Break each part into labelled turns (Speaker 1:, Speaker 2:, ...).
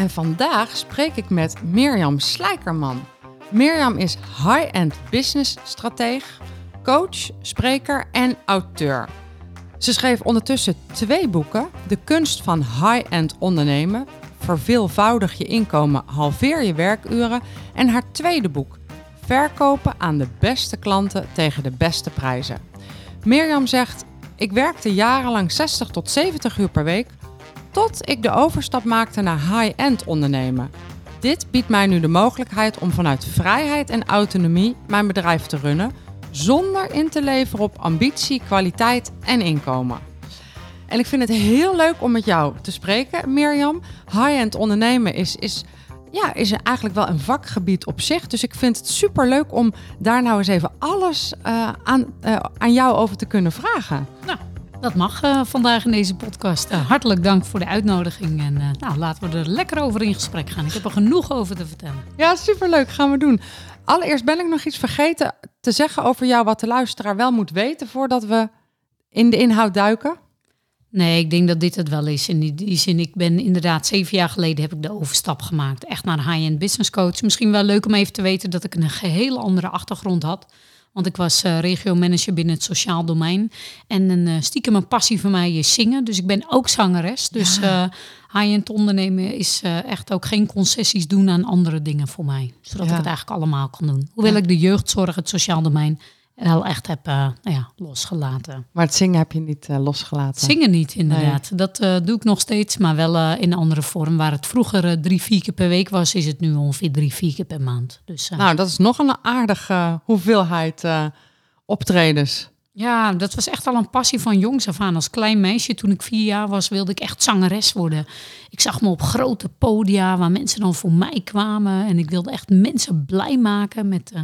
Speaker 1: En vandaag spreek ik met Mirjam Slijkerman. Mirjam is high-end business strateeg, coach, spreker en auteur. Ze schreef ondertussen twee boeken: De kunst van high-end ondernemen, Verveelvoudig je inkomen, halveer je werkuren en haar tweede boek: Verkopen aan de beste klanten tegen de beste prijzen. Mirjam zegt: Ik werkte jarenlang 60 tot 70 uur per week tot ik de overstap maakte naar high-end ondernemen. Dit biedt mij nu de mogelijkheid om vanuit vrijheid en autonomie mijn bedrijf te runnen, zonder in te leveren op ambitie, kwaliteit en inkomen. En ik vind het heel leuk om met jou te spreken, Mirjam. High-end ondernemen is, is, ja, is eigenlijk wel een vakgebied op zich. Dus ik vind het super leuk om daar nou eens even alles uh, aan, uh, aan jou over te kunnen vragen.
Speaker 2: Nou, dat mag uh, vandaag in deze podcast. Uh, hartelijk dank voor de uitnodiging. En uh, nou, laten we er lekker over in gesprek gaan. Ik heb er genoeg over te vertellen.
Speaker 1: Ja, superleuk. Gaan we doen. Allereerst ben ik nog iets vergeten te zeggen over jou wat de luisteraar wel moet weten voordat we in de inhoud duiken.
Speaker 2: Nee, ik denk dat dit het wel is. In die, die zin, ik ben inderdaad zeven jaar geleden heb ik de overstap gemaakt. Echt naar high-end business coach. Misschien wel leuk om even te weten dat ik een geheel andere achtergrond had. Want ik was uh, regio-manager binnen het sociaal domein. En een uh, stiekem een passie van mij is zingen. Dus ik ben ook zangeres. Dus ja. uh, high-end ondernemen is echt ook geen concessies doen aan andere dingen voor mij. Zodat ja. ik het eigenlijk allemaal kan doen. Hoewel ja. ik de jeugdzorg, het sociaal domein wel echt heb nou ja, losgelaten.
Speaker 1: Maar het zingen heb je niet losgelaten?
Speaker 2: Zingen niet, inderdaad. Nee. Dat doe ik nog steeds, maar wel in een andere vorm. Waar het vroeger drie, vier keer per week was, is het nu ongeveer drie, vier keer per maand. Dus,
Speaker 1: nou, dat is nog een aardige hoeveelheid optredens.
Speaker 2: Ja, dat was echt al een passie van jongs af aan. Als klein meisje, toen ik vier jaar was, wilde ik echt zangeres worden. Ik zag me op grote podia waar mensen dan voor mij kwamen. En ik wilde echt mensen blij maken met uh,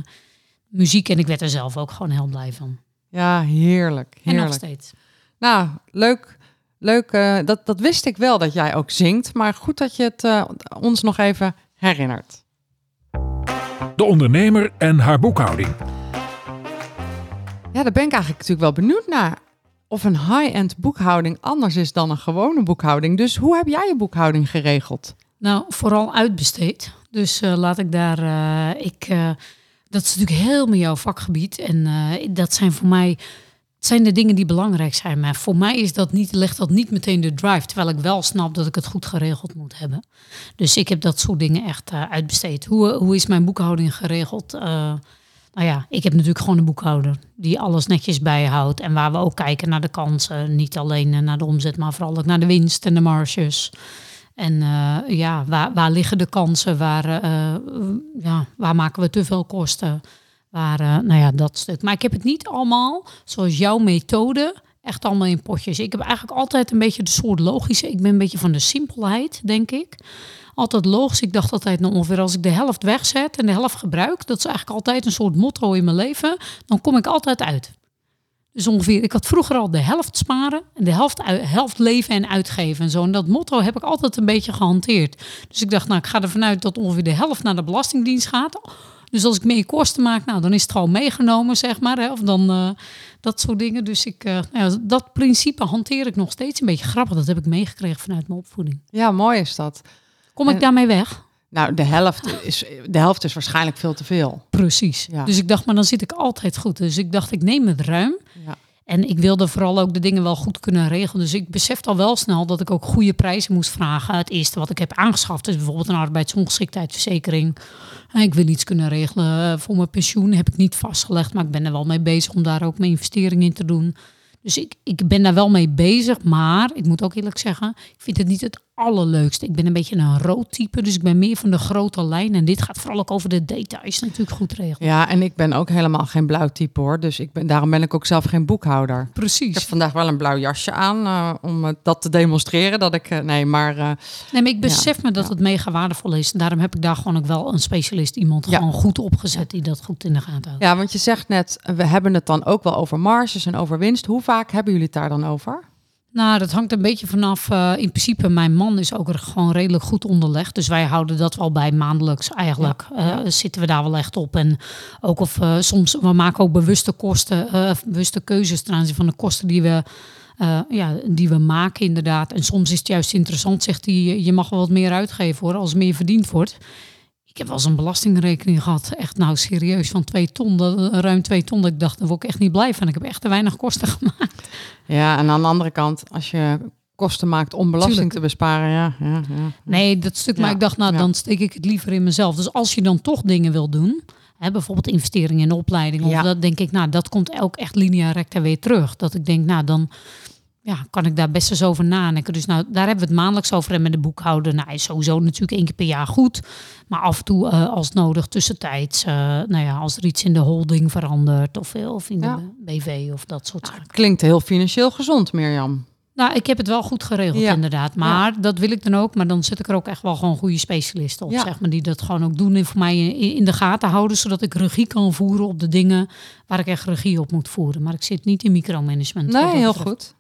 Speaker 2: muziek. En ik werd er zelf ook gewoon heel blij van.
Speaker 1: Ja, heerlijk. heerlijk.
Speaker 2: En nog steeds.
Speaker 1: Nou, leuk. Leuk, uh, dat, dat wist ik wel dat jij ook zingt. Maar goed dat je het uh, ons nog even herinnert.
Speaker 3: De ondernemer en haar boekhouding.
Speaker 1: Ja, daar ben ik eigenlijk natuurlijk wel benieuwd naar. Of een high-end boekhouding anders is dan een gewone boekhouding. Dus hoe heb jij je boekhouding geregeld?
Speaker 2: Nou, vooral uitbesteed. Dus uh, laat ik daar. Uh, ik, uh, dat is natuurlijk helemaal jouw vakgebied. En dat zijn voor mij. zijn de dingen die belangrijk zijn. Maar voor mij is dat niet, legt dat niet meteen de drive. Terwijl ik wel snap dat ik het goed geregeld moet hebben. Dus ik heb dat soort dingen echt uitbesteed. Hoe, hoe is mijn boekhouding geregeld? Nou ja, ik heb natuurlijk gewoon een boekhouder die alles netjes bijhoudt. En waar we ook kijken naar de kansen. Niet alleen naar de omzet, maar vooral ook naar de winst en de marges. En uh, ja, waar, waar liggen de kansen? Waar, uh, ja, waar maken we te veel kosten? Waar, nou ja, dat stuk. Maar ik heb het niet allemaal, zoals jouw methode, echt allemaal in potjes. Ik heb eigenlijk altijd een beetje de soort logische. Ik ben een beetje van de simpelheid, denk ik altijd logisch. Ik dacht altijd nou ongeveer als ik de helft wegzet en de helft gebruik, dat is eigenlijk altijd een soort motto in mijn leven, dan kom ik altijd uit. Dus ongeveer, ik had vroeger al de helft sparen en de helft, helft leven en uitgeven en zo. En dat motto heb ik altijd een beetje gehanteerd. Dus ik dacht, nou, ik ga ervan uit dat ongeveer de helft naar de Belastingdienst gaat. Dus als ik meer kosten maak, nou, dan is het gewoon meegenomen, zeg maar. Hè? Of dan uh, dat soort dingen. Dus ik, uh, nou, dat principe hanteer ik nog steeds een beetje grappig. Dat heb ik meegekregen vanuit mijn opvoeding.
Speaker 1: Ja, mooi is dat.
Speaker 2: Kom ik daarmee weg?
Speaker 1: Nou, de helft, is, de helft is waarschijnlijk veel te veel.
Speaker 2: Precies. Ja. Dus ik dacht, maar dan zit ik altijd goed. Dus ik dacht, ik neem het ruim. Ja. En ik wilde vooral ook de dingen wel goed kunnen regelen. Dus ik besefte al wel snel dat ik ook goede prijzen moest vragen. Het eerste wat ik heb aangeschaft is bijvoorbeeld een arbeidsongeschiktheidsverzekering. Ik wil iets kunnen regelen voor mijn pensioen. Heb ik niet vastgelegd, maar ik ben er wel mee bezig om daar ook mijn investering in te doen. Dus ik, ik ben daar wel mee bezig, maar ik moet ook eerlijk zeggen, ik vind het niet het allerleukste. Ik ben een beetje een rood type, dus ik ben meer van de grote lijn. En dit gaat vooral ook over de details natuurlijk goed regelen.
Speaker 1: Ja, en ik ben ook helemaal geen blauw type hoor. Dus ik ben, daarom ben ik ook zelf geen boekhouder. Ik heb
Speaker 2: Precies.
Speaker 1: vandaag wel een blauw jasje aan eh, om eh, dat te demonstreren. Dat ik, eh, nee, maar
Speaker 2: Nee, maar ik besef me dat
Speaker 1: ja.
Speaker 2: het mega waardevol is. En daarom heb ik daar gewoon ook wel een specialist, iemand
Speaker 1: Ja.
Speaker 2: gewoon goed opgezet die dat goed in de gaten houdt.
Speaker 1: ja, want je zegt net, we hebben het dan ook wel over marges en over winst. Hoe vaak hebben jullie het daar dan over?
Speaker 2: Nou, dat hangt een beetje vanaf. eh, in principe, mijn man is ook er gewoon redelijk goed onderlegd. Dus wij houden dat wel bij maandelijks eigenlijk. eh, zitten we daar wel echt op. En ook of eh, soms, we maken ook bewuste kosten, bewuste keuzes ten aanzien van de kosten die we, ja, die we maken inderdaad. En soms is het juist interessant, zegt hij, je mag wel wat meer uitgeven hoor, als meer verdiend wordt. Ik heb wel eens een belastingrekening gehad, echt nou serieus, van twee ton, ruim twee ton. Dat ik dacht, daar word ik echt niet blij van. Ik heb echt te weinig kosten gemaakt.
Speaker 1: Ja, en aan de andere kant, als je kosten maakt om belasting
Speaker 2: Tuurlijk.
Speaker 1: te besparen, ja. ja, ja.
Speaker 2: Nee, dat stuk. Maar
Speaker 1: Ja,
Speaker 2: ik dacht, nou,
Speaker 1: ja.
Speaker 2: dan steek ik het liever in mezelf. Dus als je dan toch dingen wil doen, hè, bijvoorbeeld investeringen in opleiding, of dat denk ik, nou, dat komt ook echt linea recta weer terug. Dat ik denk, nou, dan ja, kan ik daar best eens over nadenken. Dus nou, daar hebben we het maandelijks over. En met de boekhouder, nou, is sowieso natuurlijk één keer per jaar goed. Maar af en toe, eh, als nodig, tussentijds, eh, nou ja, als er iets in de holding verandert, of, of in
Speaker 1: Ja.
Speaker 2: de BV of dat soort zaken.
Speaker 1: Klinkt heel financieel gezond, Mirjam.
Speaker 2: Nou, ik heb het wel goed geregeld
Speaker 1: Ja.
Speaker 2: inderdaad. Maar dat wil ik dan ook. Maar dan zet ik er ook echt wel gewoon goede specialisten op.
Speaker 1: Ja.
Speaker 2: Zeg maar, die dat gewoon ook doen en voor mij in, de gaten houden. Zodat ik regie kan voeren op de dingen waar ik echt regie op moet voeren. Maar ik zit niet in micromanagement.
Speaker 1: Nee, heel goed.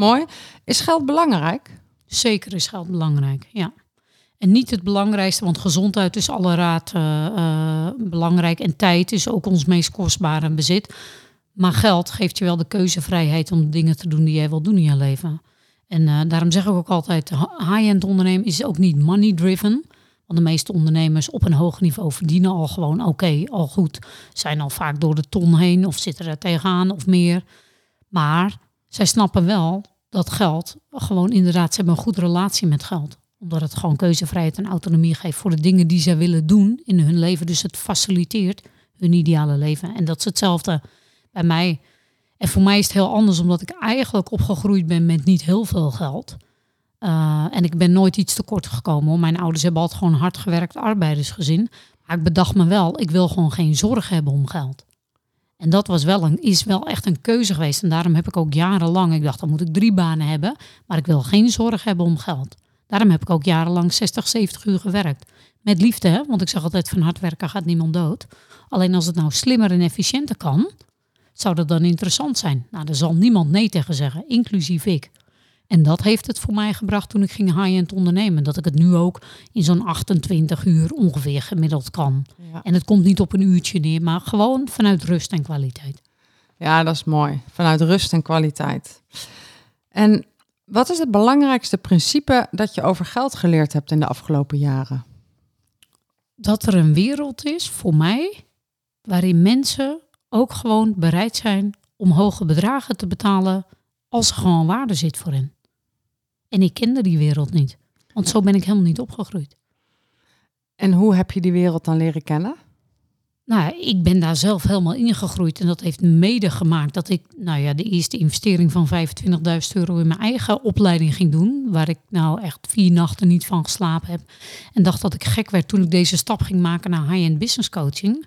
Speaker 1: Mooi. Is geld belangrijk?
Speaker 2: Zeker is geld belangrijk, ja. En niet het belangrijkste, want gezondheid is alle raad eh, eh, belangrijk. En tijd is ook ons meest kostbare bezit. Maar geld geeft je wel de keuzevrijheid om dingen te doen die jij wil doen in je leven. En eh, daarom zeg ik ook altijd, high-end ondernemen is ook niet money-driven. Want de meeste ondernemers op een hoog niveau verdienen al gewoon oké, al goed. Zijn al vaak door de ton heen of zitten er tegenaan of meer. Maar zij snappen wel dat geld gewoon inderdaad, ze hebben een goede relatie met geld. Omdat het gewoon keuzevrijheid en autonomie geeft voor de dingen die zij willen doen in hun leven. Dus het faciliteert hun ideale leven. En dat is hetzelfde bij mij. En voor mij is het heel anders, omdat ik eigenlijk opgegroeid ben met niet heel veel geld. Uh, en ik ben nooit iets tekort gekomen. Mijn ouders hebben altijd gewoon hard gewerkt, arbeidersgezin. Maar ik bedacht me wel, ik wil gewoon geen zorg hebben om geld. En dat was wel een, is wel echt een keuze geweest. En daarom heb ik ook jarenlang, ik dacht dan moet ik drie banen hebben. Maar ik wil geen zorg hebben om geld. Daarom heb ik ook jarenlang 60, 70 uur gewerkt. Met liefde, hè? want ik zeg altijd van hard werken gaat niemand dood. Alleen als het nou slimmer en efficiënter kan, zou dat dan interessant zijn. Nou, daar zal niemand nee tegen zeggen, inclusief ik. En dat heeft het voor mij gebracht toen ik ging high-end ondernemen. Dat ik het nu ook in zo'n 28 uur ongeveer gemiddeld kan.
Speaker 1: Ja.
Speaker 2: En het komt niet op een uurtje neer, maar gewoon vanuit rust en kwaliteit.
Speaker 1: Ja, dat is mooi. Vanuit rust en kwaliteit. En wat is het belangrijkste principe dat je over geld geleerd hebt in de afgelopen jaren?
Speaker 2: Dat er een wereld is voor mij waarin mensen ook gewoon bereid zijn om hoge bedragen te betalen als er gewoon waarde zit voor hen. En ik kende die wereld niet, want zo ben ik helemaal niet opgegroeid.
Speaker 1: En hoe heb je die wereld dan leren kennen?
Speaker 2: Nou, ik ben daar zelf helemaal ingegroeid en dat heeft mede gemaakt dat ik, nou ja, de eerste investering van 25.000 euro in mijn eigen opleiding ging doen, waar ik nou echt vier nachten niet van geslapen heb. En dacht dat ik gek werd toen ik deze stap ging maken naar high-end business coaching.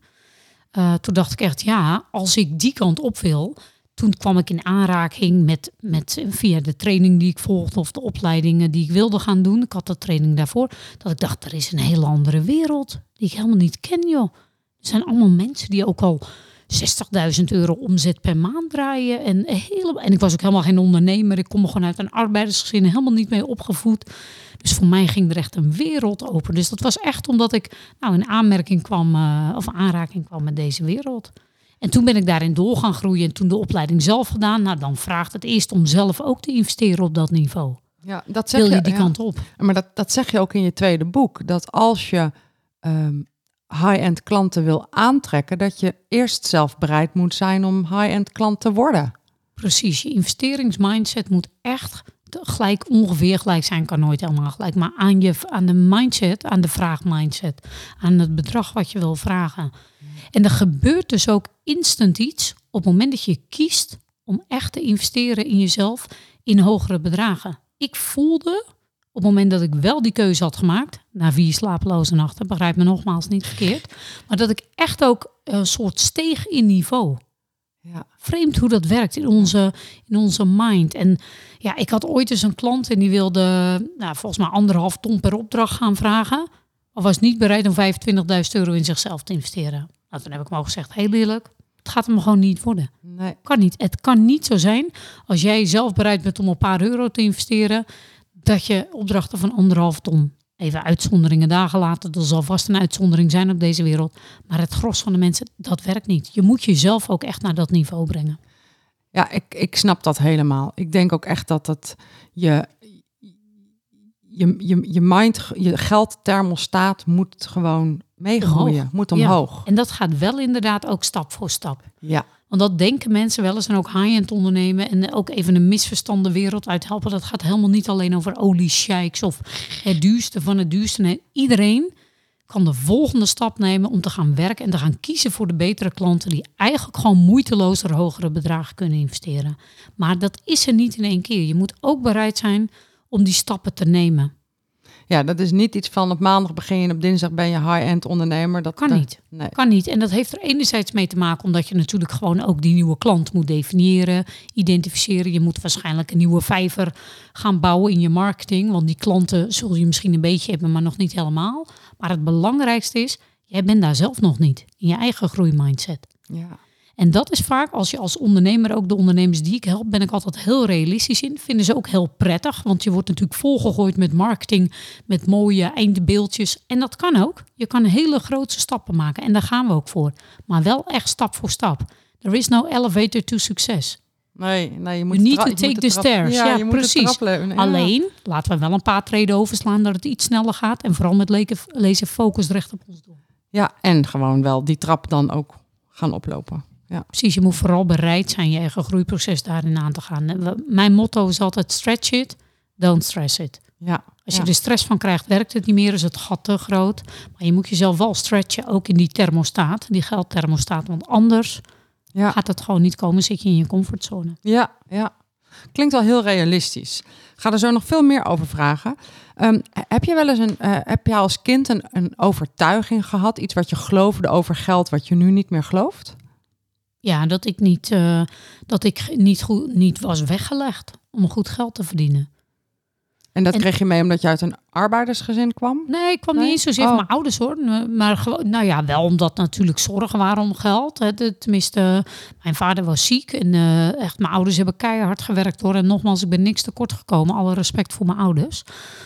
Speaker 2: Uh, toen dacht ik echt, ja, als ik die kant op wil, toen kwam ik in aanraking met, met via de training die ik volgde of de opleidingen die ik wilde gaan doen. Ik had de training daarvoor. Dat ik dacht, er is een hele andere wereld die ik helemaal niet ken, joh. Er zijn allemaal mensen die ook al 60.000 euro omzet per maand draaien. En, en ik was ook helemaal geen ondernemer. Ik kom gewoon uit een arbeidersgezin, helemaal niet mee opgevoed. Dus voor mij ging er echt een wereld open. Dus dat was echt omdat ik nou, in aanmerking kwam, uh, of aanraking kwam met deze wereld. En toen ben ik daarin door gaan groeien en toen de opleiding zelf gedaan. Nou, dan vraagt het eerst om zelf ook te investeren op dat niveau.
Speaker 1: Ja, dat zeg
Speaker 2: Wil je
Speaker 1: je,
Speaker 2: die
Speaker 1: ja.
Speaker 2: kant op?
Speaker 1: Maar dat, dat zeg je ook in je tweede boek. Dat als je um, high-end klanten wil aantrekken, dat je eerst zelf bereid moet zijn om high-end klant te worden.
Speaker 2: Precies, je investeringsmindset moet echt gelijk, ongeveer gelijk zijn, kan nooit helemaal gelijk, maar aan, je, aan de mindset, aan de vraagmindset, aan het bedrag wat je wil vragen. En er gebeurt dus ook instant iets op het moment dat je kiest om echt te investeren in jezelf in hogere bedragen. Ik voelde Op het moment dat ik wel die keuze had gemaakt, na vier slapeloze nachten, begrijp me nogmaals niet verkeerd, maar dat ik echt ook een soort steeg in niveau.
Speaker 1: Ja.
Speaker 2: Vreemd hoe dat werkt in onze, in onze mind. En ja, ik had ooit eens een klant en die wilde nou, volgens mij anderhalf ton per opdracht gaan vragen. Of was niet bereid om 25.000 euro in zichzelf te investeren. Nou, toen heb ik hem ook gezegd, heel eerlijk, het gaat hem gewoon niet worden.
Speaker 1: Nee.
Speaker 2: Kan niet. Het kan niet zo zijn als jij zelf bereid bent om een paar euro te investeren, dat je opdrachten van anderhalf ton, even uitzonderingen daar gelaten, er zal vast een uitzondering zijn op deze wereld, maar het gros van de mensen, dat werkt niet. Je moet jezelf ook echt naar dat niveau brengen.
Speaker 1: Ja, ik, ik snap dat helemaal. Ik denk ook echt dat het je, je, je, je mind, je geldthermostaat moet gewoon meegroeien,
Speaker 2: Omhoog.
Speaker 1: moet
Speaker 2: Ja.
Speaker 1: omhoog.
Speaker 2: En dat gaat wel inderdaad ook stap voor stap.
Speaker 1: Ja.
Speaker 2: Want dat denken mensen wel eens en ook high-end ondernemen en ook even een misverstande wereld uithelpen. Dat gaat helemaal niet alleen over oliesheiks of het duurste van het duurste. Nee, iedereen kan de volgende stap nemen om te gaan werken en te gaan kiezen voor de betere klanten die eigenlijk gewoon moeiteloos er hogere bedragen kunnen investeren. Maar dat is er niet in één keer. Je moet ook bereid zijn om die stappen te nemen.
Speaker 1: ja, dat is niet iets van op maandag begin je en op dinsdag ben je high-end ondernemer. Dat
Speaker 2: Kan niet.
Speaker 1: Nee.
Speaker 2: Kan niet. En dat heeft er enerzijds mee te maken omdat je natuurlijk gewoon ook die nieuwe klant moet definiëren, identificeren. Je moet waarschijnlijk een nieuwe vijver gaan bouwen in je marketing. Want die klanten zul je misschien een beetje hebben, maar nog niet helemaal. Maar het belangrijkste is, jij bent daar zelf nog niet. In je eigen groeimindset.
Speaker 1: Ja.
Speaker 2: En dat is vaak, als je als ondernemer, ook de ondernemers die ik help, ben ik altijd heel realistisch in. Vinden ze ook heel prettig, want je wordt natuurlijk volgegooid met marketing, met mooie eindbeeldjes. En dat kan ook. Je kan hele grote stappen maken en daar gaan we ook voor. Maar wel echt stap voor stap. There is no elevator to success.
Speaker 1: Nee, nee, je moet tra-
Speaker 2: to take
Speaker 1: moet
Speaker 2: the stairs. Ja,
Speaker 1: je moet
Speaker 2: precies.
Speaker 1: Ja.
Speaker 2: Alleen, laten we wel een paar treden overslaan dat het iets sneller gaat. En vooral met lezen focus recht op ons doel.
Speaker 1: Ja, en gewoon wel die trap dan ook gaan oplopen. Ja.
Speaker 2: Precies, je moet vooral bereid zijn je eigen groeiproces daarin aan te gaan. Mijn motto is altijd stretch it, don't stress it.
Speaker 1: Ja.
Speaker 2: Als
Speaker 1: ja.
Speaker 2: je er stress van krijgt, werkt het niet meer, is het gat te groot. Maar je moet jezelf wel stretchen, ook in die thermostaat, die geldthermostaat. Want anders
Speaker 1: Ja.
Speaker 2: gaat het gewoon niet komen, zit je in je comfortzone.
Speaker 1: Ja, ja. Klinkt wel heel realistisch. Ga er zo nog veel meer over vragen. Ehm, heb je wel eens een, eh, heb je als kind een, een overtuiging gehad, iets wat je geloofde over geld, wat je nu niet meer gelooft?
Speaker 2: Ja, dat ik niet, eh, dat ik niet, goed, niet was weggelegd om goed geld te verdienen.
Speaker 1: En dat
Speaker 2: En-
Speaker 1: kreeg je mee omdat je uit een arbeidersgezin kwam?
Speaker 2: Nee, ik kwam
Speaker 1: Nee?
Speaker 2: niet eens zozeer
Speaker 1: Oh.
Speaker 2: van mijn ouders hoor. Maar gewoon, nou ja, wel omdat natuurlijk zorgen waren om geld. Hè. Tenminste, mijn vader was ziek. En eh, echt, mijn ouders hebben keihard gewerkt hoor. En nogmaals, ik ben niks tekort gekomen. Alle respect voor mijn ouders.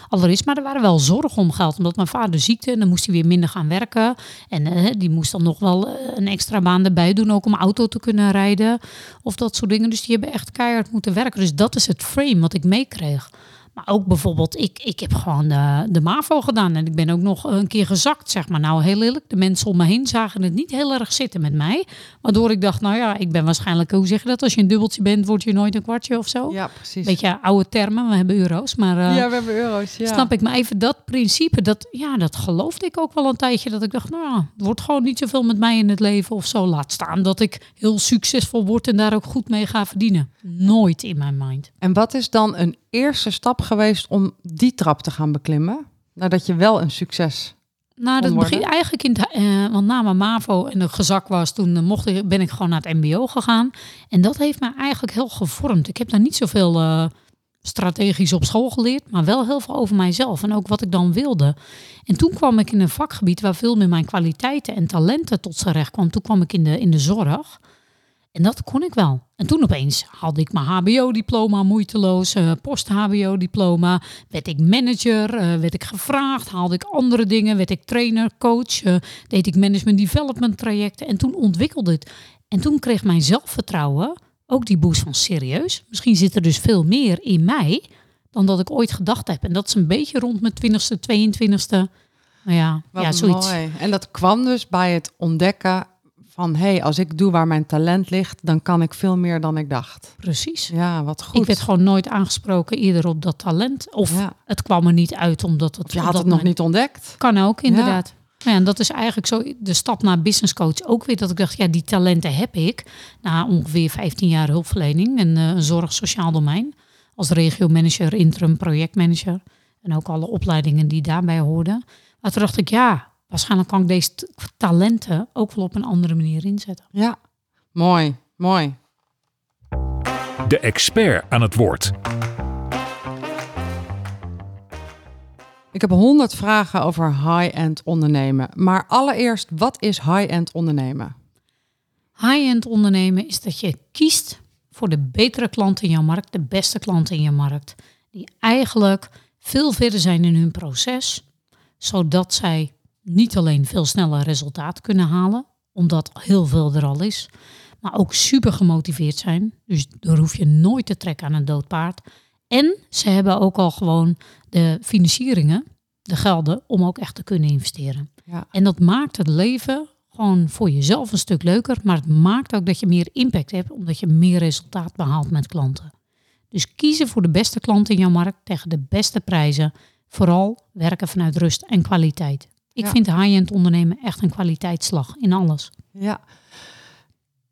Speaker 2: Allereerst, maar er waren wel zorgen om geld. Omdat mijn vader ziekte en dan moest hij weer minder gaan werken. En eh, die moest dan nog wel eh, een extra baan erbij doen. Ook om auto te kunnen rijden. Of dat soort dingen. Dus die hebben echt keihard moeten werken. Dus dat is het frame wat ik meekreeg. Maar ook bijvoorbeeld, ik, ik heb gewoon de, de MAVO gedaan. En ik ben ook nog een keer gezakt, zeg maar. Nou, heel eerlijk, de mensen om me heen zagen het niet heel erg zitten met mij. Waardoor ik dacht, nou ja, ik ben waarschijnlijk, hoe zeg je dat? Als je een dubbeltje bent, word je nooit een kwartje of zo.
Speaker 1: Ja, precies.
Speaker 2: Beetje oude termen, we hebben euro's. Maar eh,
Speaker 1: ja, we hebben euro's. Ja.
Speaker 2: snap ik. Maar even dat principe, dat, ja, dat geloofde ik ook wel een tijdje. Dat ik dacht, nou, ja, het wordt gewoon niet zoveel met mij in het leven of zo. Laat staan dat ik heel succesvol word en daar ook goed mee ga verdienen. Nooit in mijn mind.
Speaker 1: En wat is dan een eerste stap geweest om die trap te gaan beklimmen? Nadat je wel een succes.
Speaker 2: Nou, dat begint eigenlijk in het, eh, want na mijn MAVO en de gezak was, toen eh, mocht ik, ben ik gewoon naar het MBO gegaan. En dat heeft me eigenlijk heel gevormd. Ik heb daar niet zoveel eh, strategisch op school geleerd, maar wel heel veel over mijzelf en ook wat ik dan wilde. En toen kwam ik in een vakgebied waar veel meer mijn kwaliteiten en talenten tot z'n recht kwam. Toen kwam ik in de, in de zorg. En dat kon ik wel. En toen opeens haalde ik mijn HBO-diploma moeiteloos, eh, post-HBO-diploma. Werd ik manager, eh, werd ik gevraagd, haalde ik andere dingen, werd ik trainer, coach, eh, deed ik management development trajecten. En toen ontwikkelde het. En toen kreeg mijn zelfvertrouwen ook die boost van serieus. Misschien zit er dus veel meer in mij dan dat ik ooit gedacht heb. En dat is een beetje rond mijn 20ste, 22ste. Nou ja,
Speaker 1: Wat
Speaker 2: ja zoiets.
Speaker 1: mooi. En dat kwam dus bij het ontdekken van... hé, hey, als ik doe waar mijn talent ligt... dan kan ik veel meer dan ik dacht.
Speaker 2: Precies.
Speaker 1: Ja, wat goed.
Speaker 2: Ik werd gewoon nooit aangesproken eerder op dat talent. Of
Speaker 1: Ja.
Speaker 2: het kwam er niet uit omdat het...
Speaker 1: Of je had het nog niet ontdekt.
Speaker 2: Kan ook, inderdaad. Ja. en dat is eigenlijk zo de stap naar business coach ook weer. Dat ik dacht, ja, die talenten heb ik. Na ongeveer 15 jaar hulpverlening en een zorg sociaal domein. Als regiomanager, interim projectmanager. En ook alle opleidingen die daarbij hoorden. Maar toen dacht ik, ja, waarschijnlijk kan ik deze talenten ook wel op een andere manier inzetten.
Speaker 1: Ja, mooi, mooi.
Speaker 3: De expert aan het woord.
Speaker 1: Ik heb honderd vragen over high-end ondernemen. Maar allereerst, wat is high-end ondernemen?
Speaker 2: High-end ondernemen is dat je kiest voor de betere klant in jouw markt, de beste klant in je markt. Die eigenlijk veel verder zijn in hun proces, zodat zij niet alleen veel sneller resultaat kunnen halen, omdat heel veel er al is, maar ook super gemotiveerd zijn. Dus daar hoef je nooit te trekken aan een dood paard. En ze hebben ook al gewoon de financieringen, de gelden, om ook echt te kunnen investeren.
Speaker 1: Ja.
Speaker 2: En dat maakt het leven gewoon voor jezelf een stuk leuker, maar het maakt ook dat je meer impact hebt, omdat je meer resultaat behaalt met klanten. Dus kiezen voor de beste klant in jouw markt tegen de beste prijzen. Vooral werken vanuit rust en kwaliteit. Ik
Speaker 1: Ja.
Speaker 2: vind high-end ondernemen echt een kwaliteitsslag in alles.
Speaker 1: Ja.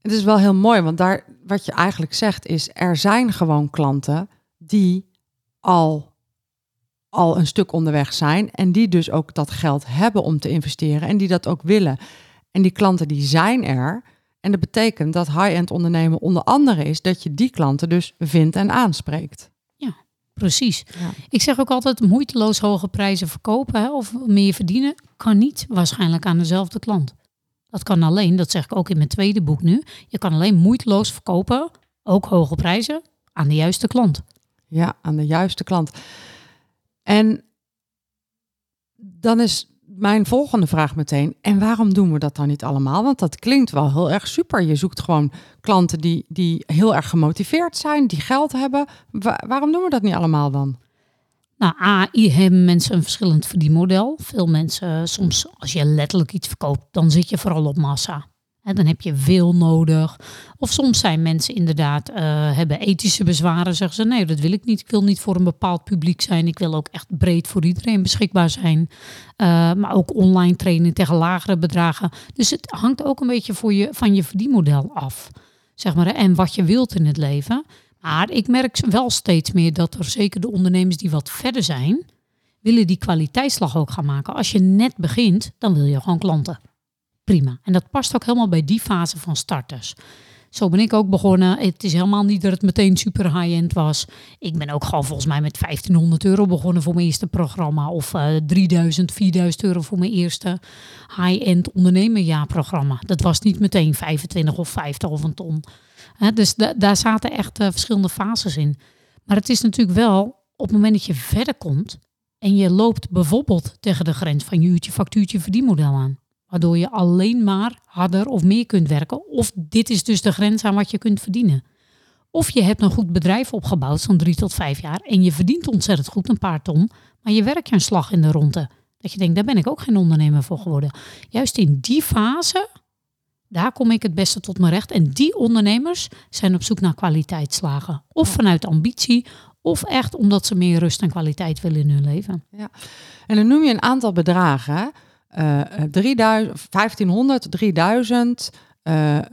Speaker 1: Het is wel heel mooi, want daar, wat je eigenlijk zegt is, er zijn gewoon klanten die al, al een stuk onderweg zijn en die dus ook dat geld hebben om te investeren en die dat ook willen. En die klanten die zijn er. En dat betekent dat high-end ondernemen onder andere is dat je die klanten dus vindt en aanspreekt.
Speaker 2: Precies.
Speaker 1: Ja.
Speaker 2: Ik zeg ook altijd moeiteloos hoge prijzen verkopen hè, of meer verdienen kan niet waarschijnlijk aan dezelfde klant. Dat kan alleen, dat zeg ik ook in mijn tweede boek nu. Je kan alleen moeiteloos verkopen, ook hoge prijzen, aan de juiste klant.
Speaker 1: Ja, aan de juiste klant. En dan is mijn volgende vraag meteen, en waarom doen we dat dan niet allemaal? Want dat klinkt wel heel erg super. Je zoekt gewoon klanten die, die heel erg gemotiveerd zijn, die geld hebben. Wa- waarom doen we dat niet allemaal dan?
Speaker 2: Nou, A, i- hebben mensen een verschillend verdienmodel. Veel mensen, soms als je letterlijk iets verkoopt, dan zit je vooral op massa. Hè, dan heb je veel nodig. Of soms zijn mensen inderdaad, eh, hebben ethische bezwaren. Zeggen ze, nee, dat wil ik niet. Ik wil niet voor een bepaald publiek zijn. Ik wil ook echt breed voor iedereen beschikbaar zijn. Eh, maar ook online training tegen lagere bedragen. Dus het hangt ook een beetje voor je, van je verdienmodel af. Zeg maar, en wat je wilt in het leven. Maar ik merk wel steeds meer dat er zeker de ondernemers die wat verder zijn, willen die kwaliteitsslag ook gaan maken. Als je net begint, dan wil je gewoon klanten. Prima. En dat past ook helemaal bij die fase van starters. Zo ben ik ook begonnen. Het is helemaal niet dat het meteen super high-end was. Ik ben ook gewoon volgens mij met 1500 euro begonnen voor mijn eerste programma. Of eh 3000, 4000 euro voor mijn eerste high-end ondernemerjaarprogramma. Dat was niet meteen 25 of 50 of een ton. Dus da- daar zaten echt eh, verschillende fases in. Maar het is natuurlijk wel op het moment dat je verder komt en je loopt bijvoorbeeld tegen de grens van je uurtje, factuurtje, verdienmodel aan. Waardoor je alleen maar harder of meer kunt werken. Of dit is dus de grens aan wat je kunt verdienen. Of je hebt een goed bedrijf opgebouwd, zo'n drie tot vijf jaar. En je verdient ontzettend goed, een paar ton. Maar je werkt je een slag in de ronde. Dat je denkt, daar ben ik ook geen ondernemer voor geworden. Juist in die fase, daar kom ik het beste tot mijn recht. En die ondernemers zijn op zoek naar kwaliteitsslagen. Of vanuit ambitie, of echt omdat ze meer rust en kwaliteit willen in hun leven.
Speaker 1: En dan noem je een aantal bedragen. Hè? Eh, eh, 3000, 1500, 3000, eh, eh,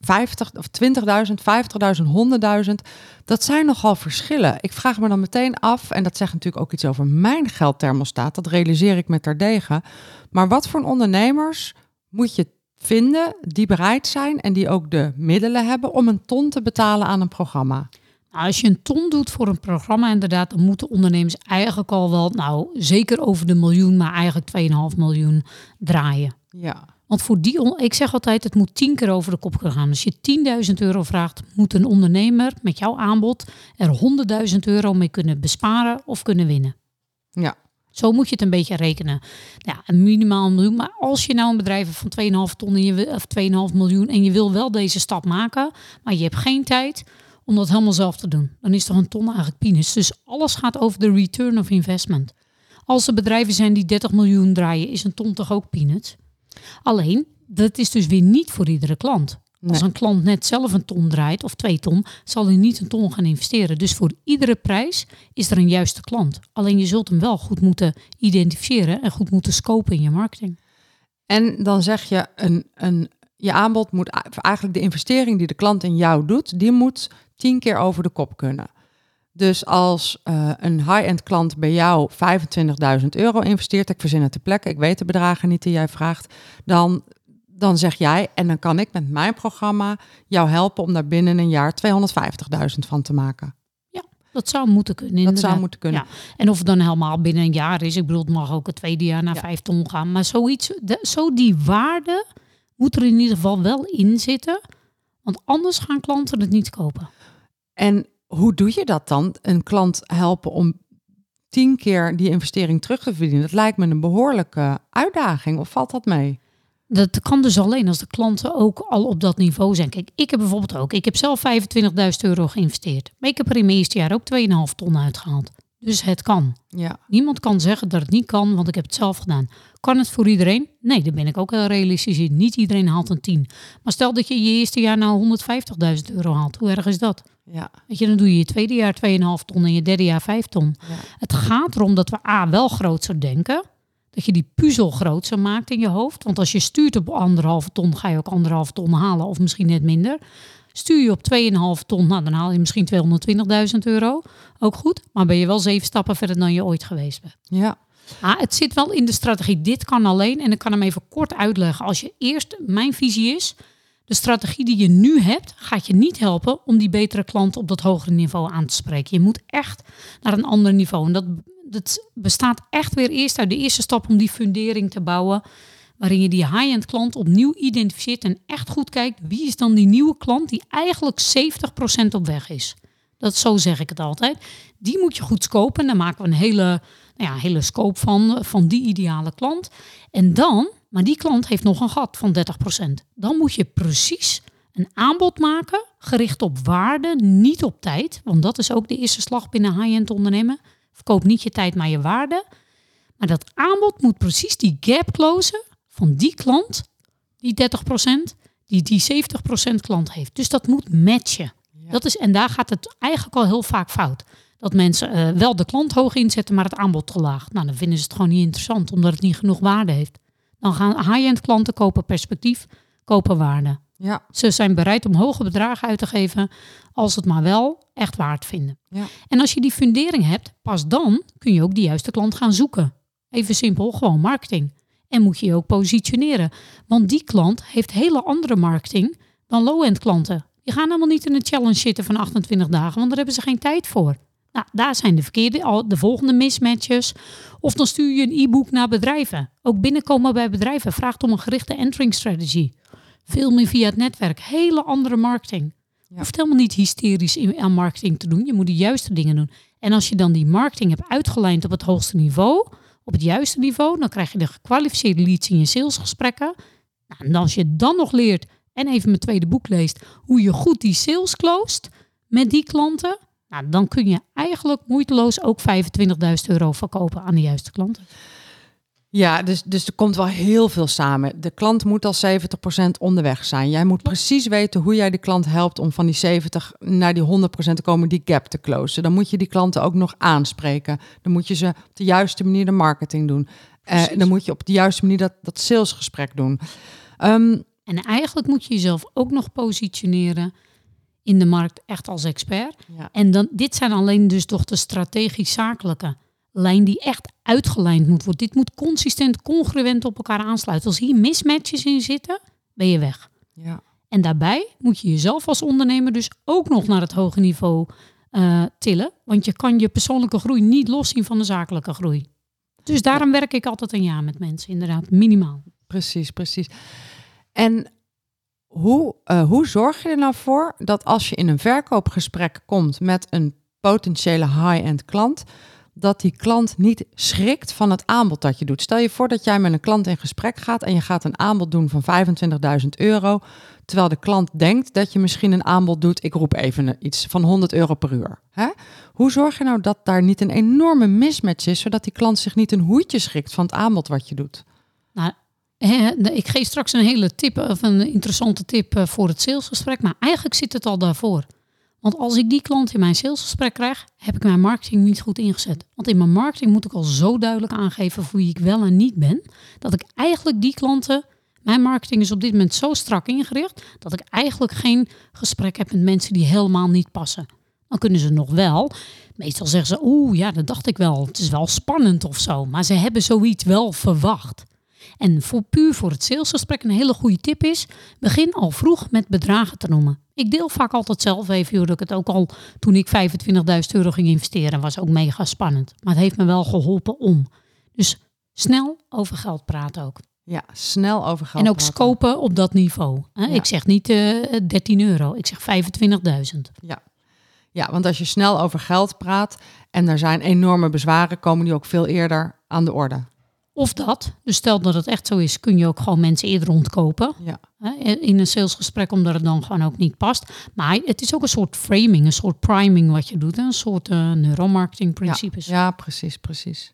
Speaker 1: 50 of 20.000, 50.000, 100.000. Dat zijn nogal verschillen. Ik vraag me dan meteen af, en dat zegt natuurlijk ook iets over mijn geldthermostaat. Dat realiseer ik met terdege. Maar wat voor ondernemers moet je vinden die bereid zijn en die ook de middelen hebben om een ton te betalen aan een programma?
Speaker 2: Nou, als je een ton doet voor een programma, inderdaad, dan moeten ondernemers eigenlijk al wel, nou zeker over de miljoen, maar eigenlijk 2,5 miljoen draaien.
Speaker 1: Ja,
Speaker 2: Want voor die, ik zeg altijd, het moet tien keer over de kop gaan. Als je 10.000 euro vraagt, moet een ondernemer met jouw aanbod er 100.000 euro mee kunnen besparen of kunnen winnen.
Speaker 1: ja,
Speaker 2: Zo moet je het een beetje rekenen. Ja, een minimaal miljoen. Maar als je nou een bedrijf hebt van 2,5 ton en je of 2,5 miljoen en je wil wel deze stap maken, maar je hebt geen tijd om dat helemaal zelf te doen, dan is toch een ton eigenlijk peanuts. Dus alles gaat over de return of investment. Als er bedrijven zijn die 30 miljoen draaien, is een ton toch ook peanuts? Alleen, dat is dus weer niet voor iedere klant. Als een klant net zelf een ton draait of twee ton, zal hij niet een ton gaan investeren. Dus voor iedere prijs is er een juiste klant. Alleen je zult hem wel goed moeten identificeren en goed moeten scopen in je marketing.
Speaker 1: En dan zeg je, een, een, je aanbod moet eigenlijk de investering die de klant in jou doet, die moet tien keer over de kop kunnen. Dus als uh, een high-end klant bij jou 25.000 euro investeert, ik verzin het ter plekke, ik weet de bedragen niet die jij vraagt, dan, dan zeg jij, en dan kan ik met mijn programma jou helpen om daar binnen een jaar 250.000 van te maken.
Speaker 2: Dat zou moeten kunnen.
Speaker 1: Dat zou moeten kunnen. Ja.
Speaker 2: En of het dan helemaal binnen een jaar is. Ik bedoel, het mag ook het tweede jaar naar vijf ton gaan. Maar zoiets, de, zo die waarde moet er in ieder geval wel in zitten. Want anders gaan klanten het niet kopen.
Speaker 1: En hoe doe je dat dan? Een klant helpen om tien keer die investering terug te verdienen. Dat lijkt me een behoorlijke uitdaging. Of valt dat mee?
Speaker 2: Dat kan dus alleen als de klanten ook al op dat niveau zijn. Kijk, ik heb bijvoorbeeld ook, ik heb zelf 25.000 euro geïnvesteerd. Maar ik heb er in mijn eerste jaar ook 2,5 ton uitgehaald. Dus het kan.
Speaker 1: Ja.
Speaker 2: Niemand kan zeggen dat het niet kan, want ik heb het zelf gedaan. Kan het voor iedereen? Nee, daar ben ik ook heel realistisch in. Niet iedereen haalt een 10. Maar stel dat je je eerste jaar nou 150.000 euro haalt. Hoe erg is dat?
Speaker 1: Ja.
Speaker 2: Weet je, dan doe je je tweede jaar 2,5 ton en je derde jaar 5 ton. Ja. Het gaat erom dat we A, wel groter denken dat je die puzzel groter maakt in je hoofd. Want als je stuurt op anderhalve ton, ga je ook anderhalve ton halen of misschien net minder. Stuur je op 2,5 ton, nou, dan haal je misschien 220.000 euro. Ook goed, maar ben je wel zeven stappen verder dan je ooit geweest bent.
Speaker 1: Ja.
Speaker 2: Ah, het zit wel in de strategie. Dit kan alleen, en ik kan hem even kort uitleggen. Als je eerst, mijn visie is, de strategie die je nu hebt, gaat je niet helpen om die betere klant op dat hogere niveau aan te spreken. Je moet echt naar een ander niveau. En dat het bestaat echt weer eerst uit de eerste stap om die fundering te bouwen. Waarin je die high-end klant opnieuw identificeert en echt goed kijkt wie is dan die nieuwe klant die eigenlijk 70% op weg is. Dat zo zeg ik het altijd. Die moet je goed scopen. En dan maken we een hele, nou ja, hele scope van, van die ideale klant. En dan, maar die klant heeft nog een gat van 30%. Dan moet je precies een aanbod maken, gericht op waarde, niet op tijd. Want dat is ook de eerste slag binnen high-end ondernemen. Verkoop niet je tijd, maar je waarde. Maar dat aanbod moet precies die gap closen van die klant, die 30%, die die 70% klant heeft. Dus dat moet matchen. Dat is, en daar gaat het eigenlijk al heel vaak fout. Dat mensen uh, wel de klant hoog inzetten, maar het aanbod te laag. Nou, dan vinden ze het gewoon niet interessant, omdat het niet genoeg waarde heeft. Dan gaan high-end klanten kopen perspectief, kopen waarde.
Speaker 1: Ja.
Speaker 2: Ze zijn bereid om hoge bedragen uit te geven als het maar wel echt waard vinden.
Speaker 1: Ja.
Speaker 2: En als je die fundering hebt, pas dan kun je ook de juiste klant gaan zoeken. Even simpel, gewoon marketing. En moet je je ook positioneren. Want die klant heeft hele andere marketing dan low-end klanten. Die gaan helemaal niet in een challenge zitten van 28 dagen, want daar hebben ze geen tijd voor. Nou, daar zijn de verkeerde, de volgende mismatches. Of dan stuur je een e-book naar bedrijven. Ook binnenkomen bij bedrijven vraagt om een gerichte entering strategy. Veel meer via het netwerk. Hele andere marketing. Je hoeft helemaal niet hysterisch aan marketing te doen. Je moet de juiste dingen doen. En als je dan die marketing hebt uitgelijnd op het hoogste niveau, op het juiste niveau, dan krijg je de gekwalificeerde leads in je salesgesprekken. Nou, en als je dan nog leert en even mijn tweede boek leest, hoe je goed die sales closed met die klanten, nou, dan kun je eigenlijk moeiteloos ook 25.000 euro verkopen aan de juiste klanten.
Speaker 1: Ja, dus, dus er komt wel heel veel samen. De klant moet al 70% onderweg zijn. Jij moet precies weten hoe jij de klant helpt om van die 70 naar die 100% te komen, die gap te closen. Dan moet je die klanten ook nog aanspreken. Dan moet je ze op de juiste manier de marketing doen. Uh, dan moet je op de juiste manier dat, dat salesgesprek doen. Um,
Speaker 2: en eigenlijk moet je jezelf ook nog positioneren in de markt echt als expert.
Speaker 1: Ja.
Speaker 2: En dan, dit zijn alleen dus toch de strategisch zakelijke lijn die echt uitgelijnd moet worden. Dit moet consistent, congruent op elkaar aansluiten. Als hier mismatches in zitten, ben je weg.
Speaker 1: Ja.
Speaker 2: En daarbij moet je jezelf als ondernemer dus ook nog naar het hoge niveau uh, tillen. Want je kan je persoonlijke groei niet loszien van de zakelijke groei. Dus daarom werk ik altijd een jaar met mensen, inderdaad, minimaal.
Speaker 1: Precies, precies. En hoe, uh, hoe zorg je er nou voor dat als je in een verkoopgesprek komt met een potentiële high-end klant, dat die klant niet schrikt van het aanbod dat je doet. Stel je voor dat jij met een klant in gesprek gaat en je gaat een aanbod doen van 25.000 euro, terwijl de klant denkt dat je misschien een aanbod doet, ik roep even iets, van 100 euro per uur. Hè? Hoe zorg je nou dat daar niet een enorme mismatch is, zodat die klant zich niet een hoedje schrikt van het aanbod wat je doet?
Speaker 2: Ik geef straks een hele tip of een interessante tip eh, voor het salesgesprek, maar eigenlijk zit het al daarvoor. Want als ik die klant in mijn salesgesprek krijg, heb ik mijn marketing niet goed ingezet. Want in mijn marketing moet ik al zo duidelijk aangeven voor wie ik wel en niet ben, dat ik eigenlijk die klanten, mijn marketing is op dit moment zo strak ingericht, dat ik eigenlijk geen gesprek heb met mensen die helemaal niet passen. dan kunnen ze nog wel. Meestal zeggen ze, oeh, ja, dat dacht ik wel. Het is wel spannend of zo. Maar ze hebben zoiets wel verwacht. En voor puur voor het salesgesprek een hele goede tip is, begin al vroeg met bedragen te noemen. Ik deel vaak altijd zelf even, dat ik het ook al toen ik 25.000 euro ging investeren, was ook mega spannend. Maar het heeft me wel geholpen om. Dus snel over geld praten ook.
Speaker 1: Ja, snel over geld
Speaker 2: En ook
Speaker 1: praten.
Speaker 2: scopen op dat niveau. Hè?
Speaker 1: Ja.
Speaker 2: Ik zeg niet eh 13 euro, ik zeg 25.000.
Speaker 1: Ja. ja, want als je snel over geld praat en er zijn enorme bezwaren, komen die ook veel eerder aan de orde.
Speaker 2: Of dat. Dus stel dat het echt zo is, kun je ook gewoon mensen eerder rondkopen.
Speaker 1: Ja,
Speaker 2: hè, in een salesgesprek, omdat het dan gewoon ook niet past. Maar het is ook een soort framing, een soort priming wat je doet. Een soort eh neuromarketing principes.
Speaker 1: ja, precies, precies.